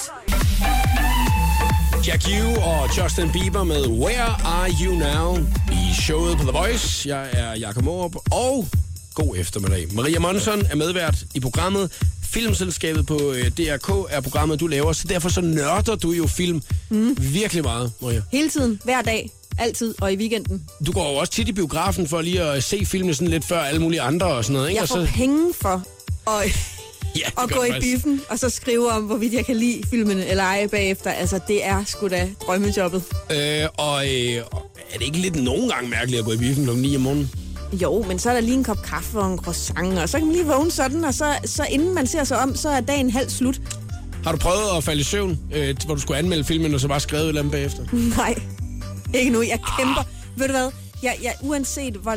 Jack U og Justin Bieber med Where Are You Now i showet på The Voice. Jeg er Jakob Morup, og god eftermiddag. Maria Monson er medvært i programmet. Filmselskabet på øh, DRK er programmet, du laver, så derfor så nørder du jo film mm. virkelig meget, Maria. Hele tiden, hver dag, altid og i weekenden. Du går jo også tit i biografen for lige at se filmene sådan lidt før alle mulige andre og sådan noget, ikke? Jeg Og får så, penge for at, ja, at gå i biffen, og så skrive om, hvorvidt jeg kan lide filmene eller ej bagefter. Altså, det er sgu da drømmejobbet. Øh, og øh, er det ikke lidt nogen gange mærkeligt at gå i biffen kl. 9 om morgenen? Jo, men så er der lige en kop kaffe og en croissant, og så kan man lige vågne sådan, og så, så inden man ser sig om, så er dagen halvt slut. Har du prøvet at falde i søvn, øh, hvor du skulle anmelde filmen, og så bare skrevet et eller andet bagefter? Nej, ikke nu. Jeg kæmper. Ved du hvad? Jeg, jeg, uanset hvor,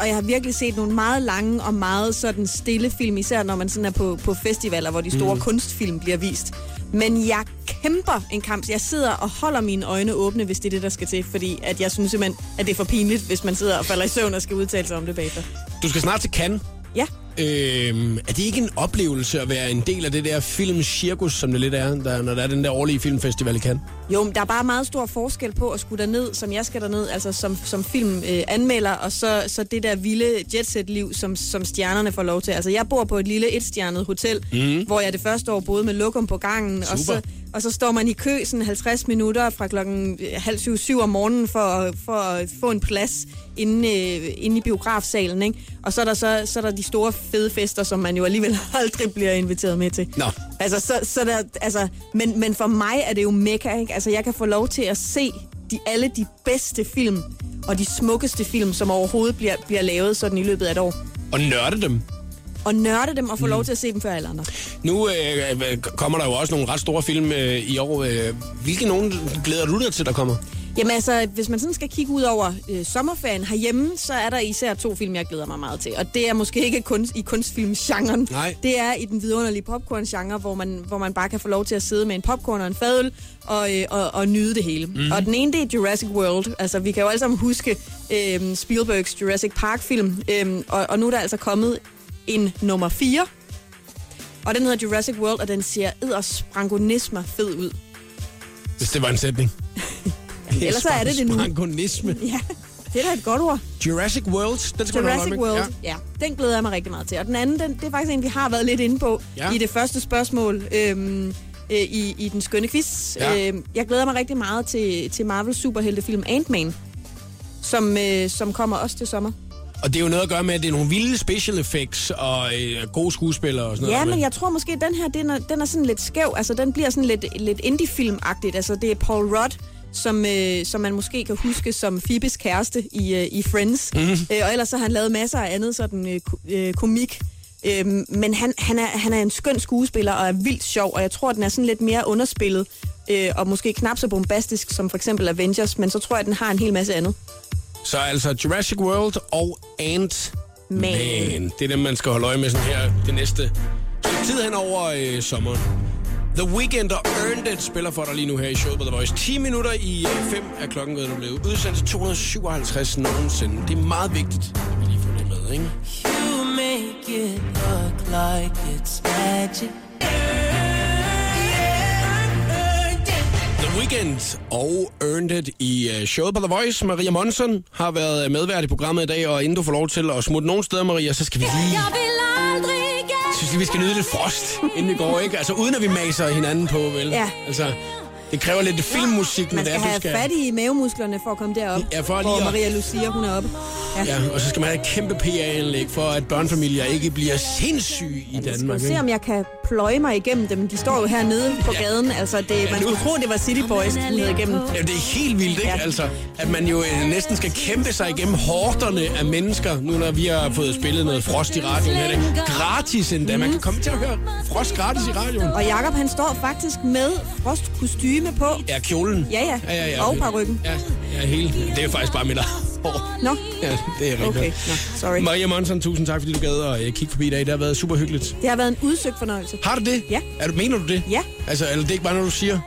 og jeg har virkelig set nogle meget lange og meget sådan stille film, især når man sådan er på, på festivaler, hvor de store mm. kunstfilm bliver vist. Men jeg kæmper en kamp. Jeg sidder og holder mine øjne åbne, hvis det er det, der skal til. Fordi at jeg synes simpelthen, at det er for pinligt, hvis man sidder og falder i søvn og skal udtale sig om det bagefter. Du skal snart til Cannes. Ja. Øhm, er det ikke en oplevelse at være en del af det der filmcirkus, som det lidt er, der, når der er den der årlige filmfestival i Cannes? Jo, men der er bare meget stor forskel på at skulle derned, som jeg skal derned, altså som, som filmanmelder, øh, anmelder, og så, så det der vilde jetset-liv, som, som stjernerne får lov til. Altså, jeg bor på et lille etstjernet hotel, mm. hvor jeg det første år boede med lokum på gangen, og Super. så, og så står man i kø sådan 50 minutter fra klokken halv syv, syv om morgenen for, at- for at få en plads inde, øh, inde i biografsalen, ikke? Og så er, der så, så er der de store fede fester, som man jo alligevel aldrig bliver inviteret med til. Nå. Altså, så, så der, altså, men, men for mig er det jo mekka, ikke? Altså, jeg kan få lov til at se de, alle de bedste film, og de smukkeste film, som overhovedet bliver, bliver lavet sådan i løbet af et år. Og nørde dem. Og nørde dem og få mm. lov til at se dem før alle andre. Nu øh, kommer der jo også nogle ret store film øh, i år. Øh, hvilke nogen glæder du dig til, der kommer? Jamen altså, hvis man sådan skal kigge ud over øh, sommerferien herhjemme, så er der især to film, jeg glæder mig meget til. Og det er måske ikke kun, i kunstfilmgenren. Nej. Det er i den vidunderlige popcorn-genre, hvor man, hvor man bare kan få lov til at sidde med en popcorn og en fadøl og, øh, og, og nyde det hele. Mm. Og den ene, det er Jurassic World. Altså, vi kan jo alle sammen huske øh, Spielbergs Jurassic Park-film. Øh, og, og nu er der altså kommet en nummer 4. Og den hedder Jurassic World, og den ser eddersprangonismer fed ud. Hvis det var en sætning. ellers så er det det nu. Spangonisme. Ja, det er da et godt ord. Jurassic World, den skal du Jurassic holde World, Ja. ja. Den glæder jeg mig rigtig meget til. Og den anden, den, det er faktisk en, vi har været lidt inde på Ja. i det første spørgsmål øhm, øh, i, i den skønne quiz. Ja. Øhm, jeg glæder mig rigtig meget til, til Marvel superheltefilm Ant-Man, som, øh, som kommer også til sommer. Og det er jo noget at gøre med, at det er nogle vilde special effects og øh, gode skuespillere og sådan Ja, noget. men jeg tror måske, at den her, den er, den er sådan lidt skæv. Altså, den bliver sådan lidt, lidt indie-film-agtigt. Altså, det er Paul Rudd, som, øh, som man måske kan huske som Phoebes kæreste i, øh, i Friends. Mm-hmm. Øh, og ellers så har han lavet masser af andet sådan øh, øh, komik. Øh, men han, han, er, han er en skøn skuespiller og er vildt sjov, og jeg tror, at den er sådan lidt mere underspillet. Øh, og måske knap så bombastisk som for eksempel Avengers, men så tror jeg, at den har en hel masse andet. Så altså Jurassic World og Ant Man. Man. Det er dem, man skal holde øje med sådan her det næste tid hen over øh, sommeren. The Weeknd og Earned It spiller for dig lige nu her i showet på The Voice. 10 minutter i 5 er klokken ved at blive udsendt til 257 nogensinde. Det er meget vigtigt, at vi lige får det med, ikke? You make it look like it's magic. The Weeknd og Earned It i uh, showet på The Voice. Maria Monson har været medvært i programmet i dag, og inden du får lov til at smutte nogle steder, Maria, så skal vi lige... Jeg vil aldrig igen. Jeg synes vi skal nyde lidt frost, inden vi går, ikke? Altså uden at vi maser hinanden på, vel? Ja. Altså, det kræver lidt filmmusik, når Man det skal er, du have fat i mavemusklerne for at komme derop, Ja, for lige hvor at- Maria Lucia hun er oppe. Ja, og så skal man have et kæmpe PA-anlæg for, at børnefamilier ikke bliver sindssyge i Jeg Danmark. skal se, om jeg kan pløje mig igennem dem. De står jo hernede på Ja. gaden. Altså, det, man nu- skulle tro, det var City Boys, de ned igennem. Ja, det er helt vildt, ikke? Ja. Altså, at man jo øh, næsten skal kæmpe sig igennem hårderne af mennesker, nu når vi har fået spillet noget frost i radioen her. Ikke? Gratis endda. Man kan komme til at høre frost gratis i radioen. Og Jakob han står faktisk med frostkostyme på. Ja, kjolen. Ja, ja. ja, ja, ja. Og parykken. Ja, ja, hele. Det er faktisk bare mit hår. Nå, Ja, det er rigtigt. okay. Nå, sorry. Maria Monsen, tusind tak, fordi du gad at øh, kigge forbi i dag. Det har været super hyggeligt. Det har været en udsøgt fornøjelse. Har du det? Ja. Er du, mener du det? Ja. Altså, eller det er ikke bare noget, du siger?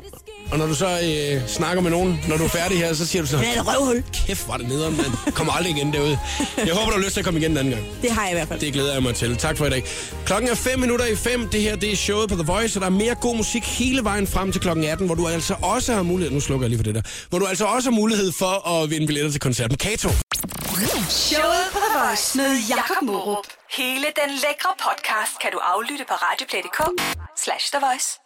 Og når du så øh, snakker med nogen, når du er færdig her, så siger du så... Det er et røvhul. Kæft, var det nederen, mand. Kommer aldrig igen derude. Jeg håber, du har lyst til at komme igen den anden gang. Det har jeg i hvert fald. Det glæder jeg mig til. Tak for i dag. Klokken er 5 minutter i 5. Det her det er showet på The Voice, og der er mere god musik hele vejen frem til klokken 18, hvor du altså også har mulighed... Nu slukker jeg lige for det der. Hvor du altså også har mulighed for at vinde billetter til koncerten Kato. Showet på The Voice med Jakob Morup. Hele den lækre podcast kan du aflytte på radioplay.dk slash The Voice.